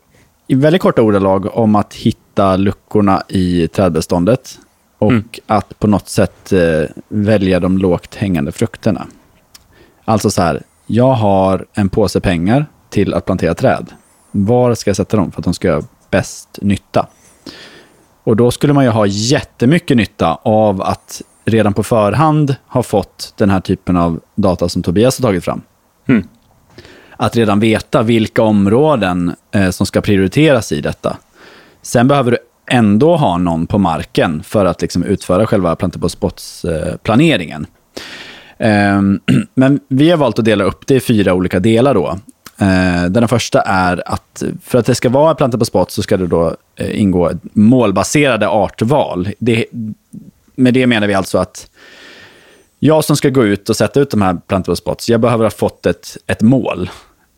i väldigt korta ordalag om att hitta luckorna i trädbeståndet och mm. att på något sätt eh, välja de lågt hängande frukterna. Alltså så här, jag har en påse pengar till att plantera träd. Var ska jag sätta dem för att de ska göra bäst nytta? Och då skulle man ju ha jättemycket nytta av att redan på förhand ha fått den här typen av data som Tobias har tagit fram. Mm. Att redan veta vilka områden eh, som ska prioriteras i detta. Sen behöver du ändå ha någon på marken för att liksom utföra själva Planter på spots-planeringen. Eh, men vi har valt att dela upp det i fyra olika delar. då. Eh, den första är att för att det ska vara Planta på spot så ska det då eh, ingå målbaserade artval. Det, med det menar vi alltså att jag som ska gå ut och sätta ut de här Planta på spots, jag behöver ha fått ett, ett mål.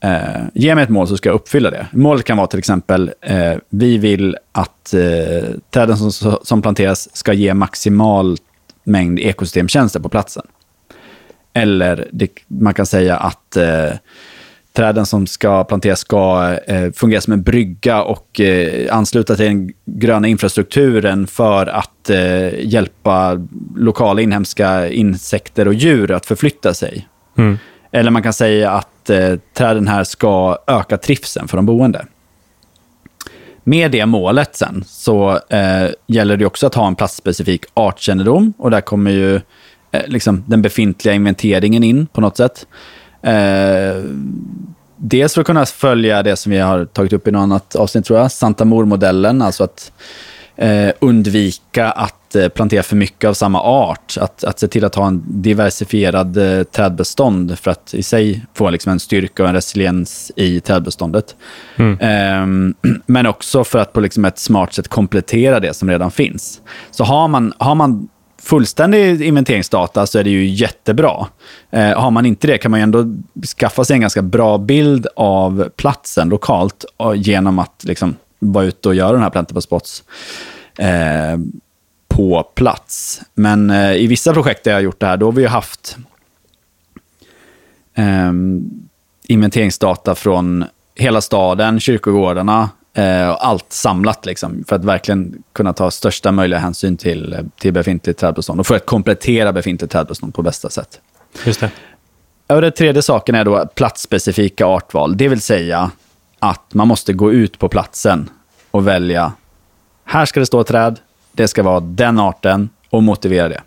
Eh, ge mig ett mål så ska jag uppfylla det. Målet kan vara till exempel, eh, vi vill att eh, träden som, som planteras ska ge maximal mängd ekosystemtjänster på platsen. Eller det, man kan säga att eh, träden som ska planteras ska eh, fungera som en brygga och eh, ansluta till den gröna infrastrukturen för att eh, hjälpa lokala inhemska insekter och djur att förflytta sig. Mm. Eller man kan säga att eh, träden här ska öka trivseln för de boende. Med det målet sen så eh, gäller det också att ha en platsspecifik artkännedom och där kommer ju eh, liksom den befintliga inventeringen in på något sätt. Eh, dels för att kunna följa det som vi har tagit upp i något annat avsnitt, tror jag, Santa Mor-modellen, alltså att eh, undvika att eh, plantera för mycket av samma art. Att, att se till att ha en diversifierad eh, trädbestånd för att i sig få liksom, en styrka och en resiliens i trädbeståndet. Mm. Ehm, men också för att på liksom, ett smart sätt komplettera det som redan finns. Så har man, har man fullständig inventeringsdata så är det ju jättebra. Eh, har man inte det kan man ju ändå skaffa sig en ganska bra bild av platsen lokalt genom att liksom vara ute och göra den här Plantable Spots eh, på plats. Men eh, i vissa projekt där jag har gjort det här, då har vi ju haft eh, inventeringsdata från hela staden, kyrkogårdarna, Eh, allt samlat liksom, för att verkligen kunna ta största möjliga hänsyn till, till befintligt trädbestånd och för att komplettera befintligt trädbestånd på bästa sätt. Just det. Och den tredje saken är då platsspecifika artval, det vill säga att man måste gå ut på platsen och välja, här ska det stå ett träd, det ska vara den arten och motivera det.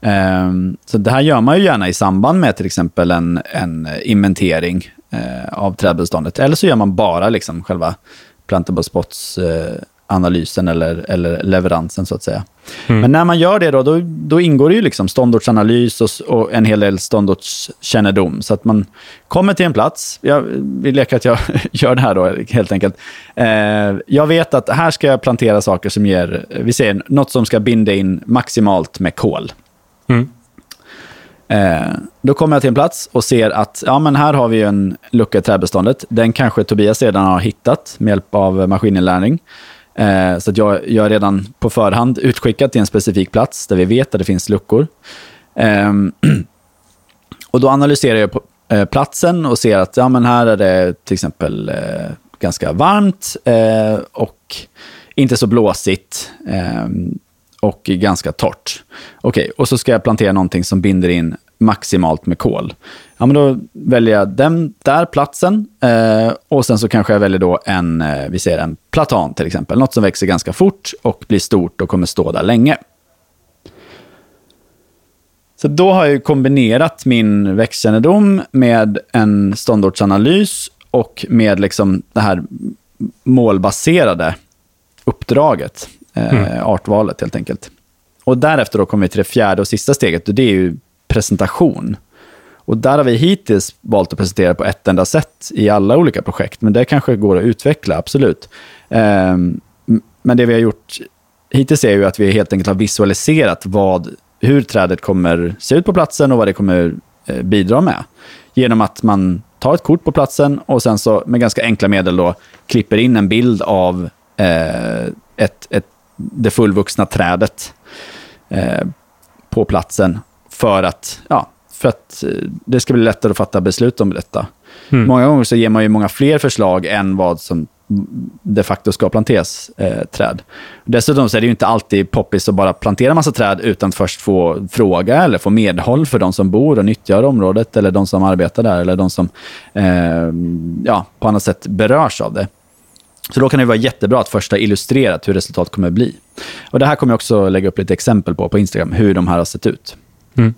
Um, så det här gör man ju gärna i samband med till exempel en, en inventering uh, av trädbeståndet. Eller så gör man bara liksom själva plantable spots eh, analysen eller, eller leveransen så att säga. Mm. Men när man gör det då, då, då ingår det ju liksom ståndortsanalys och, och, en hel del ståndortskännedom. Så att man kommer till en plats, jag vill leka att jag gör det här då helt enkelt. Eh, jag vet att här ska jag plantera saker som ger, vi säger något som ska binda in maximalt med kol. Mm. Eh, då kommer jag till en plats och ser att ja, men här har vi en lucka i träbeståndet. Den kanske Tobias redan har hittat med hjälp av maskininlärning. Eh, så att jag, jag är redan på förhand utskickad till en specifik plats där vi vet att det finns luckor. Eh, och då analyserar jag på, eh, platsen och ser att ja, men här är det till exempel eh, ganska varmt eh, och inte så blåsigt ehm, och ganska torrt. Okej, okay, och så ska jag plantera någonting som binder in maximalt med kol. Ja, men då väljer jag den där platsen eh, och sen så kanske jag väljer då en, eh, vi säger en platan till exempel. Något som växer ganska fort och blir stort och kommer stå där länge. Så då har jag kombinerat min växtkännedom med en ståndortsanalys och med liksom det här målbaserade uppdraget, eh, mm. artvalet helt enkelt. Och därefter då kommer vi till det fjärde och sista steget och det är ju presentation. Och där har vi hittills valt att presentera på ett enda sätt i alla olika projekt, men det kanske går att utveckla, absolut. Ehm, men det vi har gjort hittills är ju att vi helt enkelt har visualiserat vad, hur trädet kommer se ut på platsen och vad det kommer eh, bidra med. Genom att man tar ett kort på platsen och sen så med ganska enkla medel då klipper in en bild av eh, ett, ett, det fullvuxna trädet eh, på platsen för att, ja, för att eh, det ska bli lättare att fatta beslut om detta. Mm. Många gånger så ger man ju många fler förslag än vad som de facto ska planteras eh, träd. Dessutom så är det ju inte alltid poppis att bara plantera massa träd utan att först få fråga eller få medhåll för de som bor och nyttjar området eller de som arbetar där eller de som eh, ja, på annat sätt berörs av det. Så då kan det vara jättebra att först ha illustrerat hur resultatet kommer bli. Och Det här kommer jag också lägga upp lite exempel på på Instagram, hur de här har sett ut. Mm.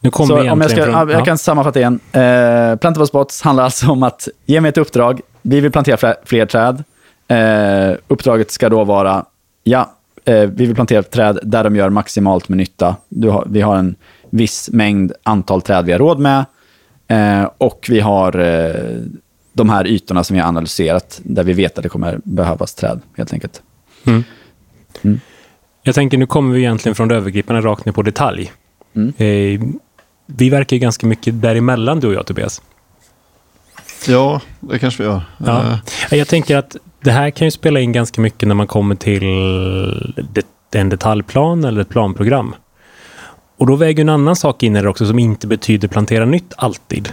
Nu kommer så om jag, ska, från, jag kan sammanfatta igen. Eh, Plantable Spots handlar alltså om att ge mig ett uppdrag. Vi vill plantera fler, fler träd. Eh, uppdraget ska då vara, ja, eh, vi vill plantera träd där de gör maximalt med nytta. Har, vi har en viss mängd antal träd vi har råd med. Eh, och vi har eh, de här ytorna som vi har analyserat, där vi vet att det kommer behövas träd, helt enkelt. Mm. Mm. Jag tänker, nu kommer vi egentligen från det övergripande rakt ner på detalj. Mm. Eh, vi verkar ju ganska mycket däremellan, du och jag, Tobias. Ja, det kanske vi gör. Ja. Uh. Jag tänker att det här kan ju spela in ganska mycket när man kommer till en detaljplan eller ett planprogram. Och då väger en annan sak in här också som inte betyder plantera nytt alltid.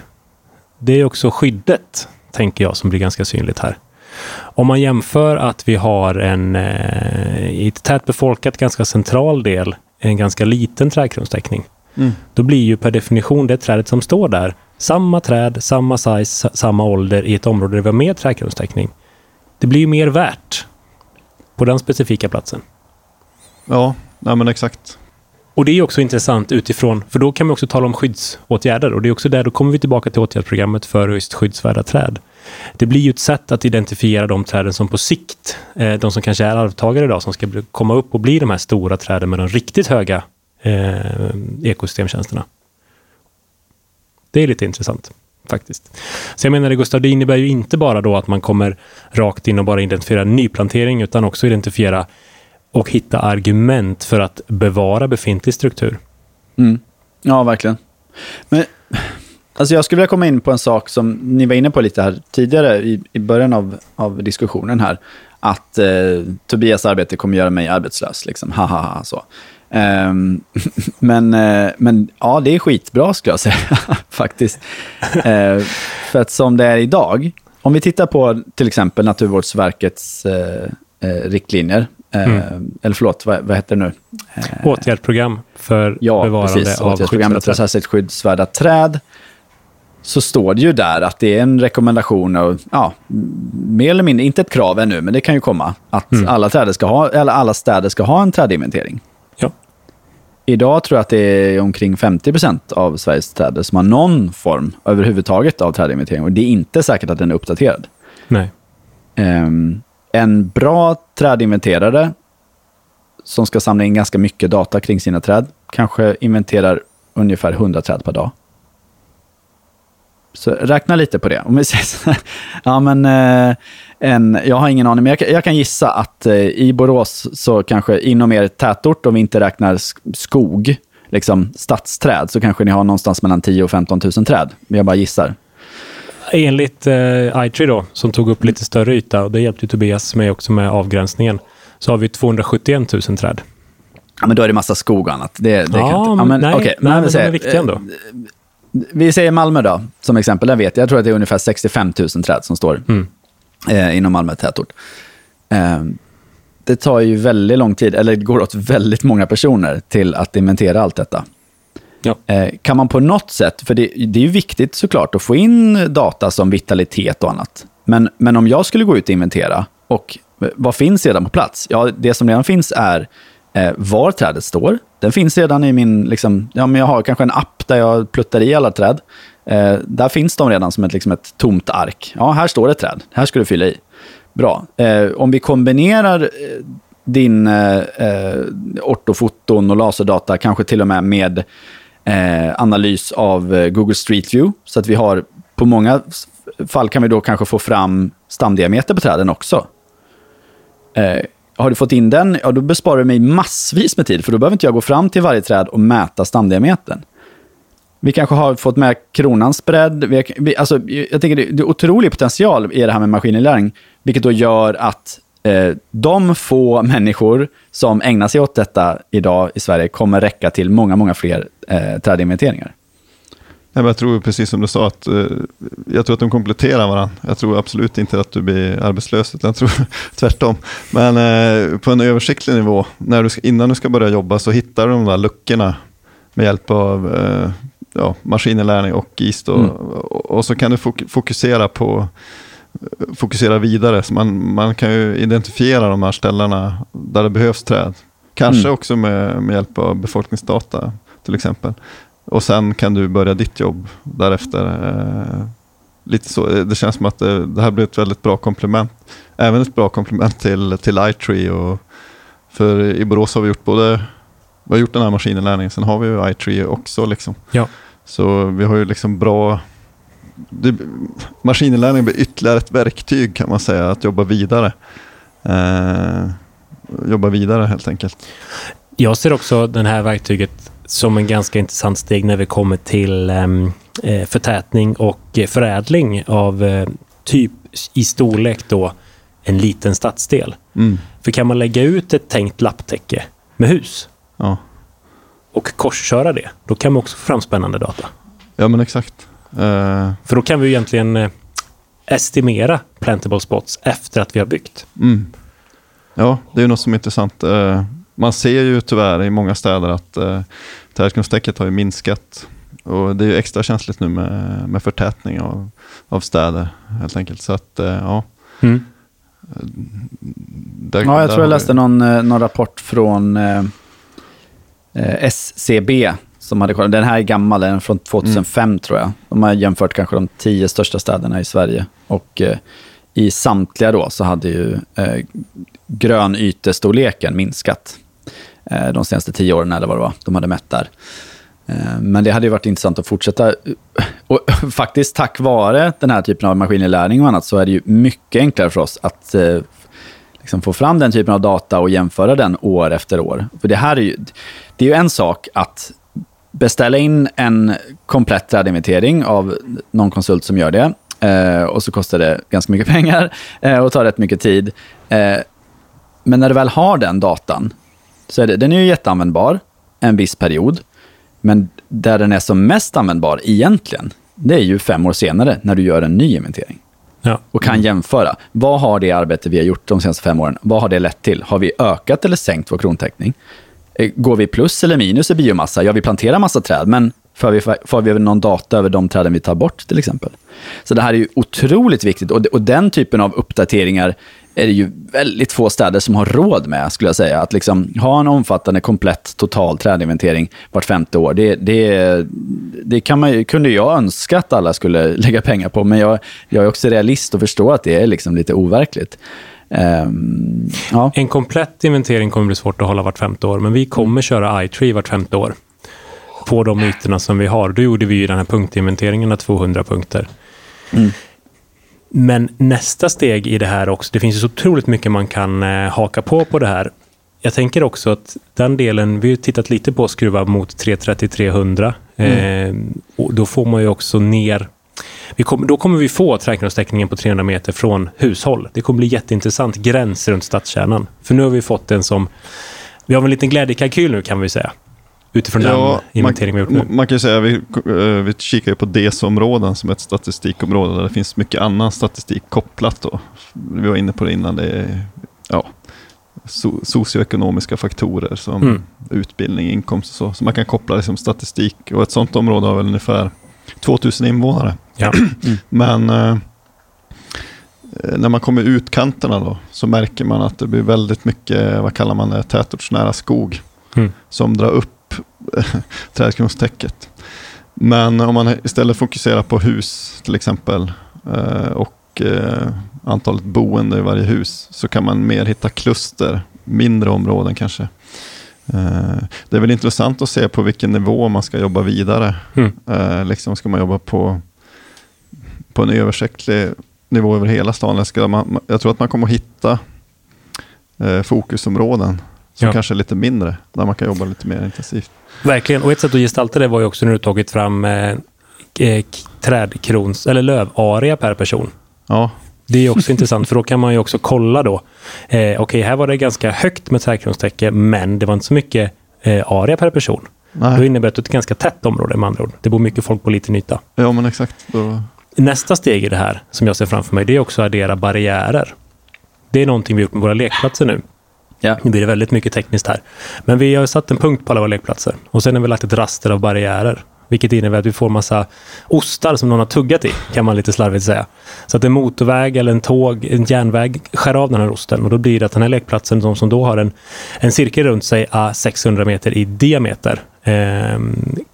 Det är också skyddet, tänker jag, som blir ganska synligt här. Om man jämför att vi har en eh, i ett tätbefolkat, ganska central del, en ganska liten trädkronstäckning. Mm. Då blir ju per definition det trädet som står där samma träd, samma size, samma ålder i ett område där vi har mer trädkronstäckning. Det blir ju mer värt på den specifika platsen. Ja, nej men exakt. Och det är också intressant utifrån, för då kan man också tala om skyddsåtgärder och det är också där, då kommer vi tillbaka till åtgärdsprogrammet för just skyddsvärda träd. Det blir ju ett sätt att identifiera de träden som på sikt, eh, de som kanske är arvtagare idag, som ska komma upp och bli de här stora träden med de riktigt höga eh, ekosystemtjänsterna. Det är lite intressant faktiskt. Så jag menar, Gustav, det innebär ju inte bara då att man kommer rakt in och bara identifiera nyplantering, utan också identifiera och hitta argument för att bevara befintlig struktur. Mm. Ja, verkligen. Men alltså jag skulle vilja komma in på en sak som ni var inne på lite här tidigare i, i början av, av diskussionen här. Att eh, Tobias arbete kommer göra mig arbetslös. Liksom. Ha, ha, ha, så. Um, men, uh, men ja, det är skitbra skulle jag säga, faktiskt. Uh, för att som det är idag, om vi tittar på till exempel Naturvårdsverkets uh, riktlinjer, mm. eller förlåt, vad, vad heter det nu? Åtgärdsprogram för ja, bevarande precis, av åtgärdsprogrammet för särskilt skyddsvärda träd. Så står det ju där att det är en rekommendation, och, ja, mer eller mindre, inte ett krav ännu, men det kan ju komma, att mm. alla, träder ska ha, eller alla städer ska ha en trädinventering. Idag tror jag att det är omkring 50 procent av Sveriges träd som har någon form överhuvudtaget av trädinventering. Och det är inte säkert att den är uppdaterad. Nej. Um, en bra trädinventerare som ska samla in ganska mycket data kring sina träd kanske inventerar ungefär 100 träd per dag. Så räkna lite på det. Om vi säger ja, men, eh, en, jag har ingen aning, men jag, kan- jag kan gissa att eh, i Borås, så kanske inom er tätort, om vi inte räknar sk- skog, liksom stadsträd, så kanske ni har någonstans mellan 10 000 och 15 000 träd. Jag bara gissar. Enligt eh, iTree då, som tog upp lite större yta, och det hjälpte Tobias mig också med avgränsningen, så har vi 271 000 träd. Ja, men då är det massa skog och annat. Det, det ja, inte, men, nej, okej, nej, men de säger- är viktiga ändå. Vi säger Malmö då, som exempel. Där vet jag, jag tror att det är ungefär 65 000 träd som står Mm. eh, inom Malmö tätort. Eh, det tar ju väldigt lång tid, eller det går åt väldigt många personer till att inventera allt detta. Ja. Eh, kan man på något sätt, för det, det är ju viktigt såklart att få in data som vitalitet och annat. Men, men om jag skulle gå ut och inventera, och eh, vad finns redan på plats? Ja, det som redan finns är eh, var trädet står. Den finns redan i min, liksom, ja, men jag har kanske en app där jag pluttar i alla träd. Eh, där finns de redan som ett, liksom ett tomt ark. Ja, här står det ett träd. Här ska du fylla i. Bra. Eh, om vi kombinerar eh, din eh, eh, ortofoton och laserdata, kanske till och med med eh, analys av eh, Google Street View, så att vi har, på många fall kan vi då kanske få fram stamdiameter på träden också. Eh, har du fått in den, ja då besparar du mig massvis med tid, för då behöver inte jag gå fram till varje träd och mäta stamdiametern. Vi kanske har fått med kronans bredd. Vi, vi, alltså, jag tänker det, det är otrolig potential i det här med maskininlärning, vilket då gör att eh, de få människor som ägnar sig åt detta idag i Sverige kommer räcka till många, många fler eh, trädinventeringar. Nej, jag tror precis som du sa att eh, jag tror att de kompletterar varandra. Jag tror absolut inte att du blir arbetslös, utan jag tror tvärtom. Men eh, på en översiktlig nivå, när du ska, innan du ska börja jobba så hittar du de där luckorna med hjälp av eh, ja, maskininlärning och GIS. Då, Mm. och, och så kan du fok fokusera på fokusera vidare. Så man, man kan ju identifiera de här ställena där det behövs träd. Kanske Mm. också med, med hjälp av befolkningsdata till exempel. Och sen kan du börja ditt jobb därefter. Eh, lite så. Det känns som att det, det här blir ett väldigt bra komplement. Även ett bra komplement till, till iTree. Och, för i Borås har vi gjort både vi har gjort den här maskininlärningen, sen har vi ju iTree också. Liksom. Ja. Så vi har ju liksom bra... Det, maskininlärning blir ytterligare ett verktyg kan man säga, att jobba vidare. Eh, jobba vidare helt enkelt. Jag ser också det här verktyget som en ganska intressant steg när vi kommer till em, eh, förtätning och eh, förädling av eh, typ i storlek då en liten stadsdel. Mm. För kan man lägga ut ett tänkt lapptäcke med hus Ja. och korsköra det, då kan man också få fram spännande data. ja, men exakt. Eh, För då kan vi egentligen eh, estimera plantable spots efter att vi har byggt. Mm. Ja, det är något som är intressant. Eh, Man ser ju tyvärr i många städer att eh, trädkronstäcket har ju minskat. Och det är ju extra känsligt nu med, med förtätning av, av städer helt enkelt. Så att, eh, ja. Mm. Där, Ja, jag där tror jag har vi- läste någon, eh, någon rapport från eh, eh, SCB. Som hade, kollat- den här är gammal, den är från 2005 tror jag. De har jämfört kanske de tio största städerna i Sverige. Och eh, i samtliga då så hade ju eh, grönytestorleken minskat. Eh, de senaste tio åren eller vad det var de hade mätt där. Eh, men det hade ju varit intressant att fortsätta. Eh, och faktiskt tack vare den här typen av maskininlärning och annat så är det ju mycket enklare för oss att liksom få fram den typen av data och jämföra den år efter år. För det här är ju, det är ju en sak att beställa in en komplett trädinventering av någon konsult som gör det. Eh, och så kostar det ganska mycket pengar eh, och tar rätt mycket tid. Eh, men när du väl har den datan, så är det, den är ju jätteanvändbar en viss period. Men där den är som mest användbar egentligen, det är ju fem år senare när du gör en ny inventering Ja. och kan jämföra. Vad har det arbete vi har gjort de senaste fem åren, vad har det lett till? Har vi ökat eller sänkt vår krontäckning? Eh, Går vi plus eller minus i biomassa? Ja, vi planterar massa träd, men får vi, får vi någon data över de träden vi tar bort till exempel? Så det här är ju otroligt viktigt och, och den typen av uppdateringar är det ju väldigt få städer som har råd med, skulle jag säga. Att liksom ha en omfattande, komplett, total trädinventering vart femte år. Det, det, det kan man, kunde jag önska att alla skulle lägga pengar på, men jag, jag är också realist och förstår att det är liksom lite overkligt. Ehm, ja. En komplett inventering kommer bli svårt att hålla vart femte år, men vi kommer köra iTree vart femte år. På de ytorna som vi har. Då gjorde vi ju den här punktinventeringen av 200 punkter. Mm. Men nästa steg i det här också, det finns ju så otroligt mycket man kan eh, haka på på det här. Jag tänker också att den delen, vi har tittat lite på att skruva mot 330-300. Eh, och då får man ju också ner kom, då kommer vi få trädgårdstäckningen på 300 meter från hushåll. Det kommer bli jätteintressant gräns runt stadskärnan. För nu har vi fått en som... Vi har en liten glädjekalkyl nu kan vi säga. Utifrån Ja, den inventering vi har gjort nu. Man kan ju säga att vi, eh, vi kikar ju på DES-områden som ett statistikområde där det finns mycket annan statistik kopplat. Då. Vi var inne på det innan. Det är ja, so socioekonomiska faktorer som Mm. utbildning, inkomst och så. Så man kan koppla liksom statistik. Och ett sånt område har väl ungefär 2000 invånare. Ja. Men eh, när man kommer ut kanterna då så märker man att det blir väldigt mycket, vad kallar man det, tätortsnära skog Mm. som drar upp trädkronstäcket. Men om man istället fokuserar på hus till exempel eh, och eh, antalet boende i varje hus så kan man mer hitta kluster, mindre områden kanske. Eh, Det är väl intressant att se på vilken nivå man ska jobba vidare. Mm. Liksom ska man jobba på, på en översiktlig nivå över hela stan? Eller ska man, jag tror att man kommer att hitta fokusområden som Ja. kanske är lite mindre, där man kan jobba lite mer intensivt. Verkligen. Och ett sätt att gestalta det var ju också när du tagit fram eh, eh, trädkrons, eller lövarea per person. Ja, Det är också intressant, för då kan man ju också kolla då. Eh, Okej, här var det ganska högt med trädkronstäcke, men det var inte så mycket eh, area per person. Då nej. innebär det att det är ett ganska tätt område med andra ord. Det bor mycket folk på liten yta. ja men exakt. Då, Nästa steg i det här, som jag ser framför mig, det är också att addera barriärer. Det är någonting vi gjort med våra lekplatser nu. Ja. Nu blir det väldigt mycket tekniskt här. Men vi har satt en punkt på alla våra lekplatser. Och sen har vi lagt ett raster av barriärer. Vilket innebär att vi får massa ostar som någon har tuggat i, kan man lite slarvigt säga. Så att en motorväg eller en tåg, en järnväg skär av den här osten. Och då blir det att den här lekplatsen, de som då har en, en cirkel runt sig, är 600 meter i diameter. Eh,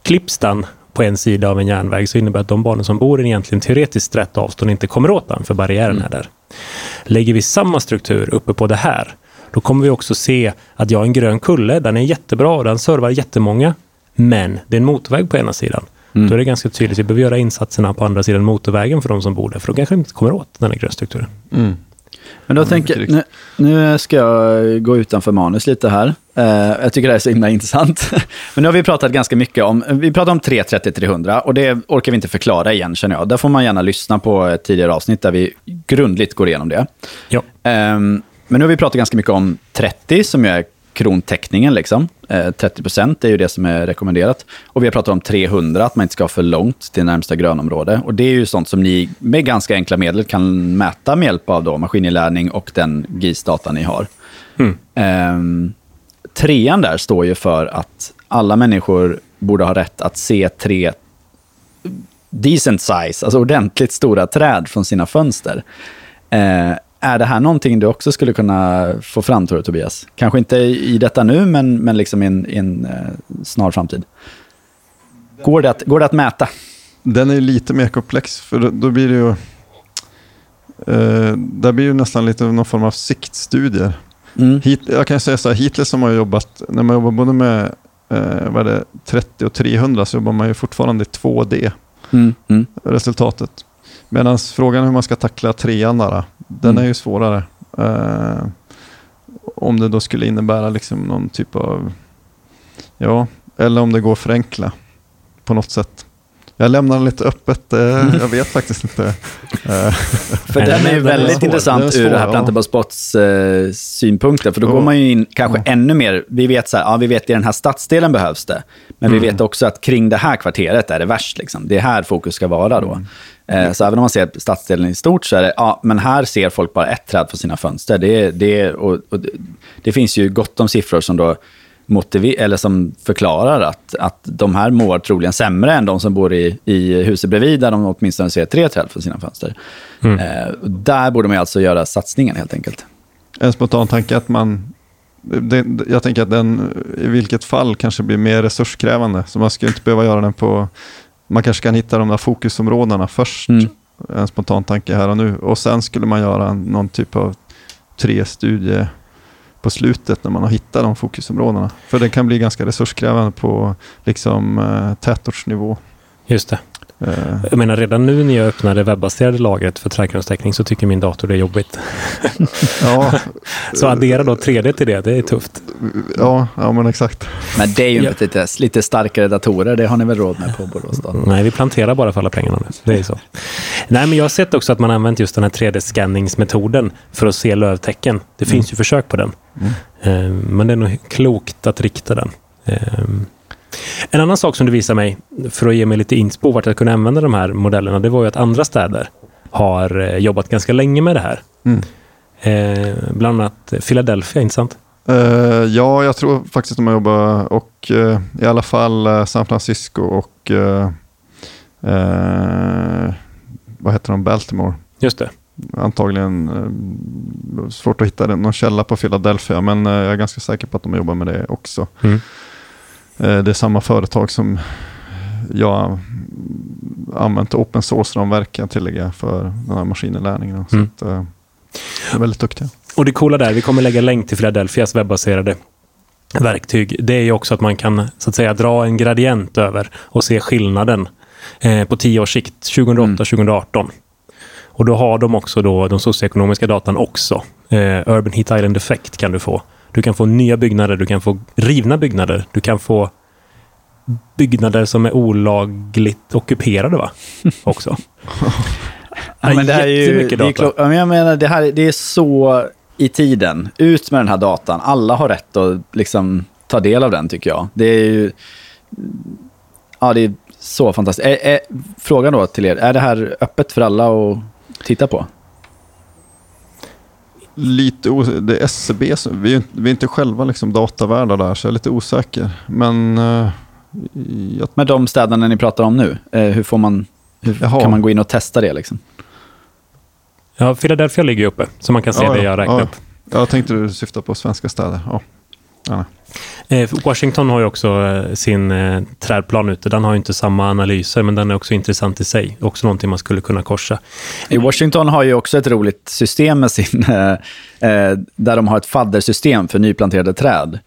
klipps den på en sida av en järnväg så innebär det att de barnen som bor i egentligen teoretiskt rätt avstånd inte kommer åt den, för barriären är där. Lägger vi samma struktur uppe på det här, då kommer vi också se att jag har en grön kulle, den är jättebra och den servar jättemånga, men det är en motorväg på ena sidan. Mm. Då är det ganska tydligt, vi behöver göra insatserna på andra sidan motorvägen för de som bor där, för de kanske inte kommer åt den här grönstrukturen. mm. Men då Ja, tänker nu, nu ska jag gå utanför manus lite här. Eh, jag tycker det här är så himla intressant. Men nu har vi pratat ganska mycket om, vi pratar om 330-300 och det orkar vi inte förklara igen känner jag. Där får man gärna lyssna på ett tidigare avsnitt där vi grundligt går igenom det. Ja. Ehm, men nu har vi pratat ganska mycket om 30 som är krontäckningen. Liksom. Eh, 30 procent är ju det som är rekommenderat. Och vi har pratat om 300, att man inte ska ha för långt till närmsta grönområde. Och det är ju sånt som ni med ganska enkla medel kan mäta med hjälp av då maskininlärning och den GIS-data ni har. Mm. Ehm, trean där står ju för att alla människor borde ha rätt att se tre decent size, alltså ordentligt stora träd från sina fönster. Eh, är det här någonting du också skulle kunna få fram, tror du, Tobias? Kanske inte i detta nu, men, men liksom i en, i en eh, snar framtid. Går det, att, går det att mäta? Den är lite mer komplex, för då, då blir det ju... Eh, där blir ju nästan lite någon form av siktstudier. Mm. Hit, jag kan säga så här, hittills har man jobbat, när man jobbar både med eh, vad är det, 30 och 300 så jobbar man ju fortfarande i 2D, Mm. Mm. resultatet. Medan frågan hur man ska tackla trean där, den Mm. är ju svårare. Eh, om det då skulle innebära liksom någon typ av, ja, eller om det går att förenkla på något sätt. Jag lämnar det lite öppet, eh, jag vet faktiskt inte. Eh, För den den är är- ju den är väldigt svår. intressant Den är svår, ur det här. Plantable Spots eh, synpunkter. För då Ja. går man ju in kanske Ja. ännu mer. Vi vet så här, ja vi vet i den här stadsdelen behövs det. Men vi Mm. vet också att kring det här kvarteret är det värst. Liksom. Det är här fokus ska vara då. Eh, så även om man ser stadsdelen i stort så är det, ja men här ser folk bara ett träd på sina fönster. Det, det, och, och det, det finns ju gott om siffror som då motiver- eller som förklarar att, att de här mår troligen sämre än de som bor i, i huset bredvid, där de åtminstone ser tre träd från sina fönster. Mm. Eh, där borde man alltså göra satsningen helt enkelt. en spontan tanke att man, det, jag tänker att den i vilket fall kanske blir mer resurskrävande. Så man ska inte behöva göra den på, man kanske kan hitta de där fokusområdena först. Mm. En spontan tanke här och nu. Och sen skulle man göra någon typ av tre studier på slutet när man har hittat de fokusområdena. För det kan bli ganska resurskrävande på liksom, eh, tätortsnivå. Just det. Eh, Jag menar redan nu när jag öppnar det webbaserade lagret för trädkronorstäckning så tycker min dator det är jobbigt. ja, Så addera då 3D till det, det är tufft. ja, ja, men exakt. Men det är ju Ja. lite, lite starkare datorer, det har ni väl råd med på Borås då? Nej, vi planterar bara för alla pengarna nu. Det är så. Nej, men jag har sett också att man använt just den här 3D-scanningsmetoden för att se lövtecken. Det finns ju försök på den. Eh, Men det är nog klokt att rikta den. En annan sak som du visar mig, för att ge mig lite inspo vart jag kunde använda de här modellerna, det var ju att andra städer har eh, jobbat ganska länge med det här. Mm. Eh, bland annat Philadelphia, inte sant? Eh, ja, jag tror faktiskt att de har jobbat och eh, i alla fall eh, San Francisco och eh, vad heter de, Baltimore. Just det. Antagligen svårt att hitta någon källa på Philadelphia, men jag är ganska säker på att de jobbar med det också. Mm. Eh, det är samma företag som jag använt open source-ramverk kan jag tillägga för den här maskininlärningen. Så Mm. att, eh, de är väldigt duktiga. Och det coola där, vi kommer lägga länk till Philadelphias webbaserade verktyg. Det är ju också att man kan så att säga dra en gradient över och se skillnaden eh, på tio års sikt, 2008-2018. Och då har de också då de socioekonomiska datan också. Eh, Urban Heat Island Effect kan du få. Du kan få nya byggnader, du kan få rivna byggnader, du kan få byggnader som är olagligt ockuperade va? Också. Ja, men det här är ju, det är data. klo- ja, men jag menar, det, här, det är så i tiden. Ut med den här datan. Alla har rätt att liksom, ta del av den, tycker jag. Det är ju... Ja, det är så fantastiskt. Är, är, frågan då till er, är det här öppet för alla att titta på? Lite os- det är SCB, som, vi, är, inte- vi är inte själva liksom datavärdar där, så jag är lite osäker. Men eh, jag, Med de städerna ni pratar om nu, eh, hur, får man, hur Jaha. kan man gå in och testa det? Liksom? Ja, Philadelphia ligger ju uppe, så man kan se Ja, det ja, jag räknade ja. upp. jag tänkte du syfta på svenska städer. Ja. Ja. Eh, Washington har ju också eh, sin eh, trädplan ute. Den har ju inte samma analyser, men den är också intressant i sig. Också någonting man skulle kunna korsa. Washington har ju också ett roligt system med sin, där de har ett faddersystem för nyplanterade träd.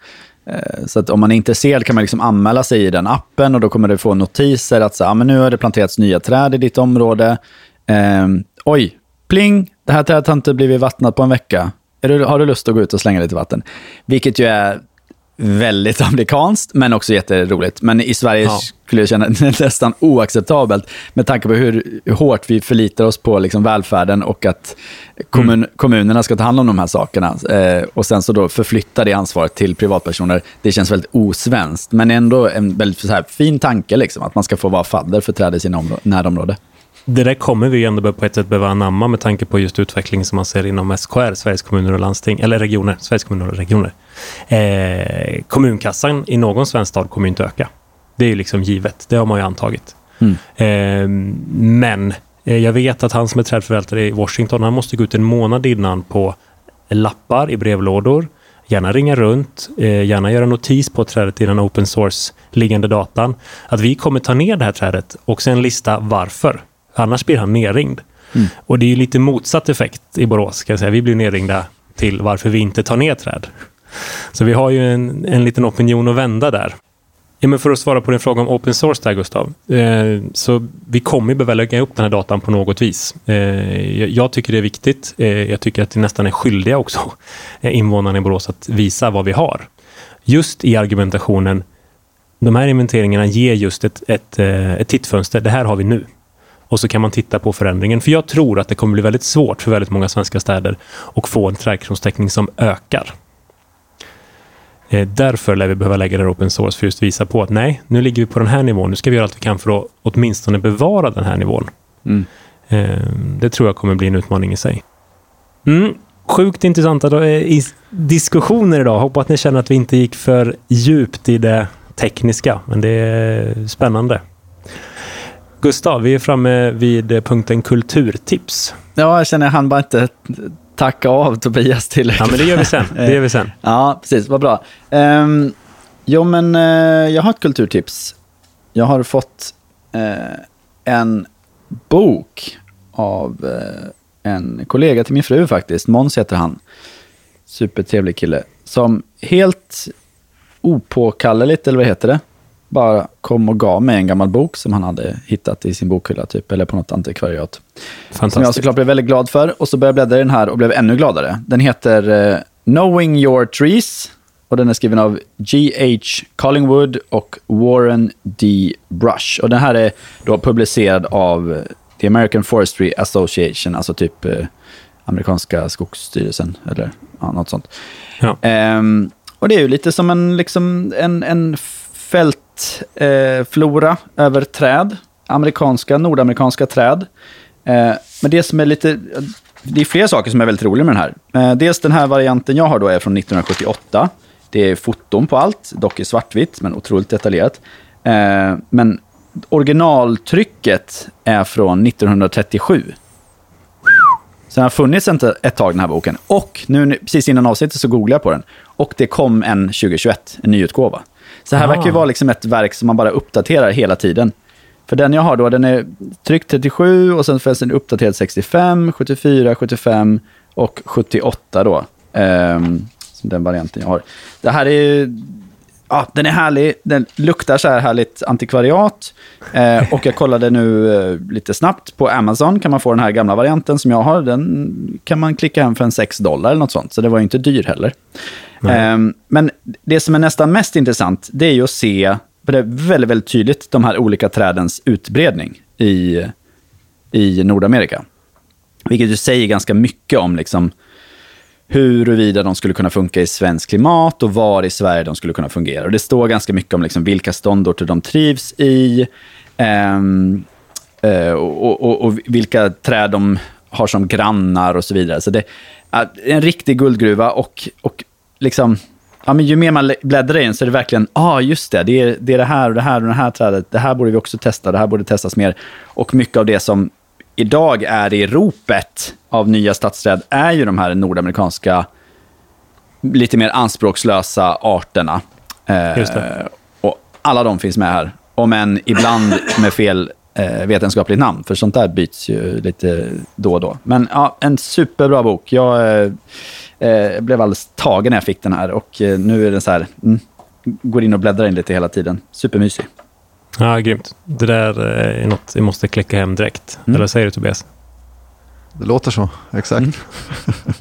Så att om man är intresserad kan man liksom anmäla sig i den appen och då kommer du få notiser att så, ah, men nu har det planterats nya träd i ditt område. Eh, oj, pling, det här trädet har inte blivit vattnat på en vecka. Du, har du lust att gå ut och slänga lite vatten? Vilket ju är väldigt amerikanskt, men också jätteroligt. Men i Sverige Ja. skulle jag känna det nästan oacceptabelt med tanke på hur, hårt vi förlitar oss på liksom välfärden och att kommun, kommunerna ska ta hand om de här sakerna. Eh, och sen så då förflytta det ansvaret till privatpersoner. Det känns väldigt osvenskt, men ändå en väldigt så här fin tanke, liksom, att man ska få vara fadder för träd i sina områ- närområde. Det där kommer vi ju ändå på ett sätt behöva anamma med tanke på just utvecklingen som man ser inom SKR, Sveriges kommuner och landsting, eller regioner, Sveriges kommuner och regioner. Eh, kommunkassan i någon svensk stad kommer inte öka. Det är ju liksom givet, det har man ju antagit. Mm. Eh, men jag vet att han som är trädförvaltare i Washington, han måste gå ut en månad innan på lappar i brevlådor, gärna ringa runt, eh, gärna göra notis på trädet i den open source liggande datan, att vi kommer ta ner det här trädet och sen lista varför. Annars blir han nerringd. Och det är ju lite motsatt effekt i Borås, kan jag säga. Vi blir nerringda till varför vi inte tar ner träd. Så vi har ju en, en liten opinion att vända där. Ja, men för att svara på din fråga om open source där, Gustav. Eh, så vi kommer behöva lägga upp den här datan på något vis. Eh, jag, jag tycker det är viktigt. Eh, jag tycker att det nästan är skyldiga också, eh, invånarna i Borås, att visa vad vi har. Just i argumentationen, de här inventeringarna ger just ett, ett, eh, ett tittfönster. Det här har vi nu. Och så kan man titta på förändringen. För jag tror att det kommer bli väldigt svårt för väldigt många svenska städer att få en trädkronstäckning som ökar. Eh, Därför lär vi behöva lägga det här open source för just visa på att nej, nu ligger vi på den här nivån. Nu ska vi göra allt vi kan för att åtminstone bevara den här nivån. Mm. Eh, Det tror jag kommer bli en utmaning i sig. Mm. Sjukt intressanta eh, diskussioner idag. Hoppas att ni känner att vi inte gick för djupt i det tekniska, men det är spännande. Gustav, vi är framme vid eh, punkten kulturtips. Ja, jag känner att han bara inte tacka av Tobias till. Ja, men det gör vi sen. Det gör vi sen. Ja, precis. Vad bra. Um, jo, men eh, jag har ett kulturtips. Jag har fått eh, en bok av eh, en kollega till min fru faktiskt. Måns heter han. Supertrevlig kille. Som helt opåkalleligt, eller vad heter det? Bara kom och gav mig en gammal bok som han hade hittat i sin bokhylla, typ, eller på något antikvariat. Som jag såklart blev väldigt glad för. Och så började jag bläddra i den här och blev ännu gladare. Den heter eh, Knowing Your Trees. Och den är skriven av G.H. Collingwood och Warren D. Brush. Och den här är då publicerad av eh, The American Forestry Association, alltså typ eh, amerikanska skogsstyrelsen, eller ja, något sånt. Ja. Ehm, och det är ju lite som en, liksom, en, en eh, flora över träd. Amerikanska, nordamerikanska träd. Eh, men det som är lite... Det är flera saker som är väldigt roliga med den här. Eh, dels den här varianten jag har då är från 1978. Det är foton på allt, dock i svartvitt, men otroligt detaljerat. Eh, men originaltrycket är från 1937. Så den har funnits ett, ett tag, den här boken. Och nu precis innan avsnittet så googlade jag på den. Och det kom en 2021, en nyutgåva. Så här Ah. verkar ju vara liksom ett verk som man bara uppdaterar hela tiden. För den jag har då, den är tryckt 37 och sen finns den uppdaterad 65, 74, 75 och 78 då. Som den varianten jag har. Det här är ja, den är härlig. Den luktar så här härligt antikvariat. Eh, och jag kollade nu eh, lite snabbt på Amazon. Kan man få den här gamla varianten som jag har. Den kan man klicka hem för en 6 dollar eller något sånt. Så det var ju inte dyr heller. Nej. Ehm, men det som är nästan mest intressant, det är ju att se, för det är väldigt, väldigt tydligt, de här olika trädens utbredning i, i Nordamerika. Vilket ju säger ganska mycket om liksom, huruvida de skulle kunna funka i svensk klimat och var i Sverige de skulle kunna fungera. Och det står ganska mycket om liksom vilka ståndorter de trivs i ehm, eh, och, och, och vilka träd de har som grannar och så vidare. Så det är en riktig guldgruva och, och liksom, ja, men ju mer man bläddrar i den så är det verkligen, ja ah, just det, det är, det är det här och det här och det här trädet, det här borde vi också testa, det här borde testas mer. Och mycket av det som idag är i ropet av nya stadsträd är ju de här nordamerikanska, lite mer anspråkslösa arterna. Eh, Just det. Och alla de finns med här, om än ibland med fel eh, vetenskapligt namn, för sånt där byts ju lite då och då. Men ja, en superbra bok. Jag eh, eh, blev alldeles tagen när jag fick den här och eh, nu är den så här, mm, går in och bläddrar in lite hela tiden. Supermysig. Ja, grymt. Det där är något vi måste klicka hem direkt. Mm. Eller vad säger du Tobias? Det låter så, exakt. Mm.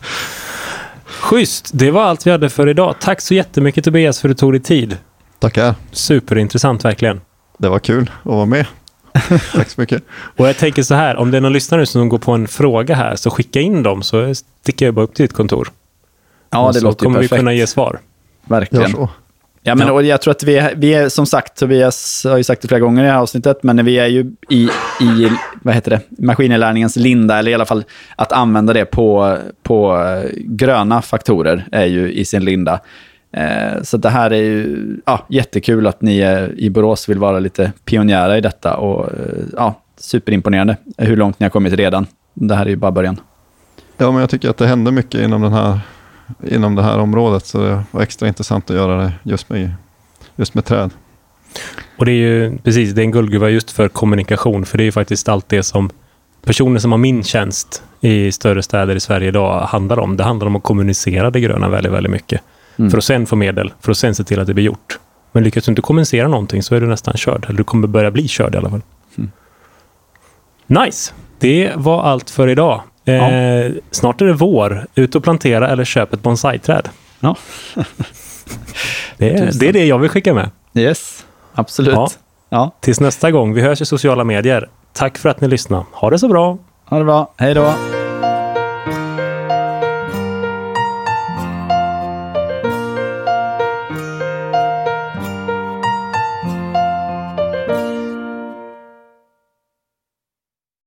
Schysst, det var allt vi hade för idag. Tack så jättemycket Tobias för att du tog dig tid. Tackar. Superintressant verkligen. Det var kul att vara med. Tack så mycket. Och jag tänker så här, om det är någon lyssnare som går på en fråga här, så skicka in dem så sticker jag bara upp till ditt kontor. Ja, det så låter kommer vi kunna ge svar. Verkligen. Ja, men. Och jag tror att vi är, vi är, som sagt, Tobias har ju sagt det flera gånger i det här avsnittet, men vi är ju i, i vad heter det, maskininlärningens linda, eller i alla fall att använda det på, på eh, gröna faktorer är ju i sin linda. Eh, så det här är ju ja, jättekul att ni eh, i Borås vill vara lite pionjärer i detta och eh, ja, superimponerande hur långt ni har kommit redan. Det här är ju bara början. Ja, men jag tycker att det hände mycket inom, den här, inom det här området. Så det var extra intressant att göra det just med, just med träd. Och det är ju precis, det är en guldgruva just för kommunikation, för det är ju faktiskt allt det som personer som har min tjänst i större städer i Sverige idag handlar om. Det handlar om att kommunicera det gröna väldigt, väldigt mycket. Mm. För att sen få medel, för att sen se till att det blir gjort. Men lyckas du inte kommunicera någonting så är du nästan körd. Eller du kommer börja bli körd i alla fall. Mm. Nice! Det var allt för idag. Eh, Snart är det vår. Ut och plantera eller köp ett bonsai-träd. Ja. Det är, det är det jag vill skicka med. Yes, absolut. Ja. Ja. Tills nästa gång. Vi hörs i sociala medier. Tack för att ni lyssnade. Ha det så bra! Ha det bra. Hej då.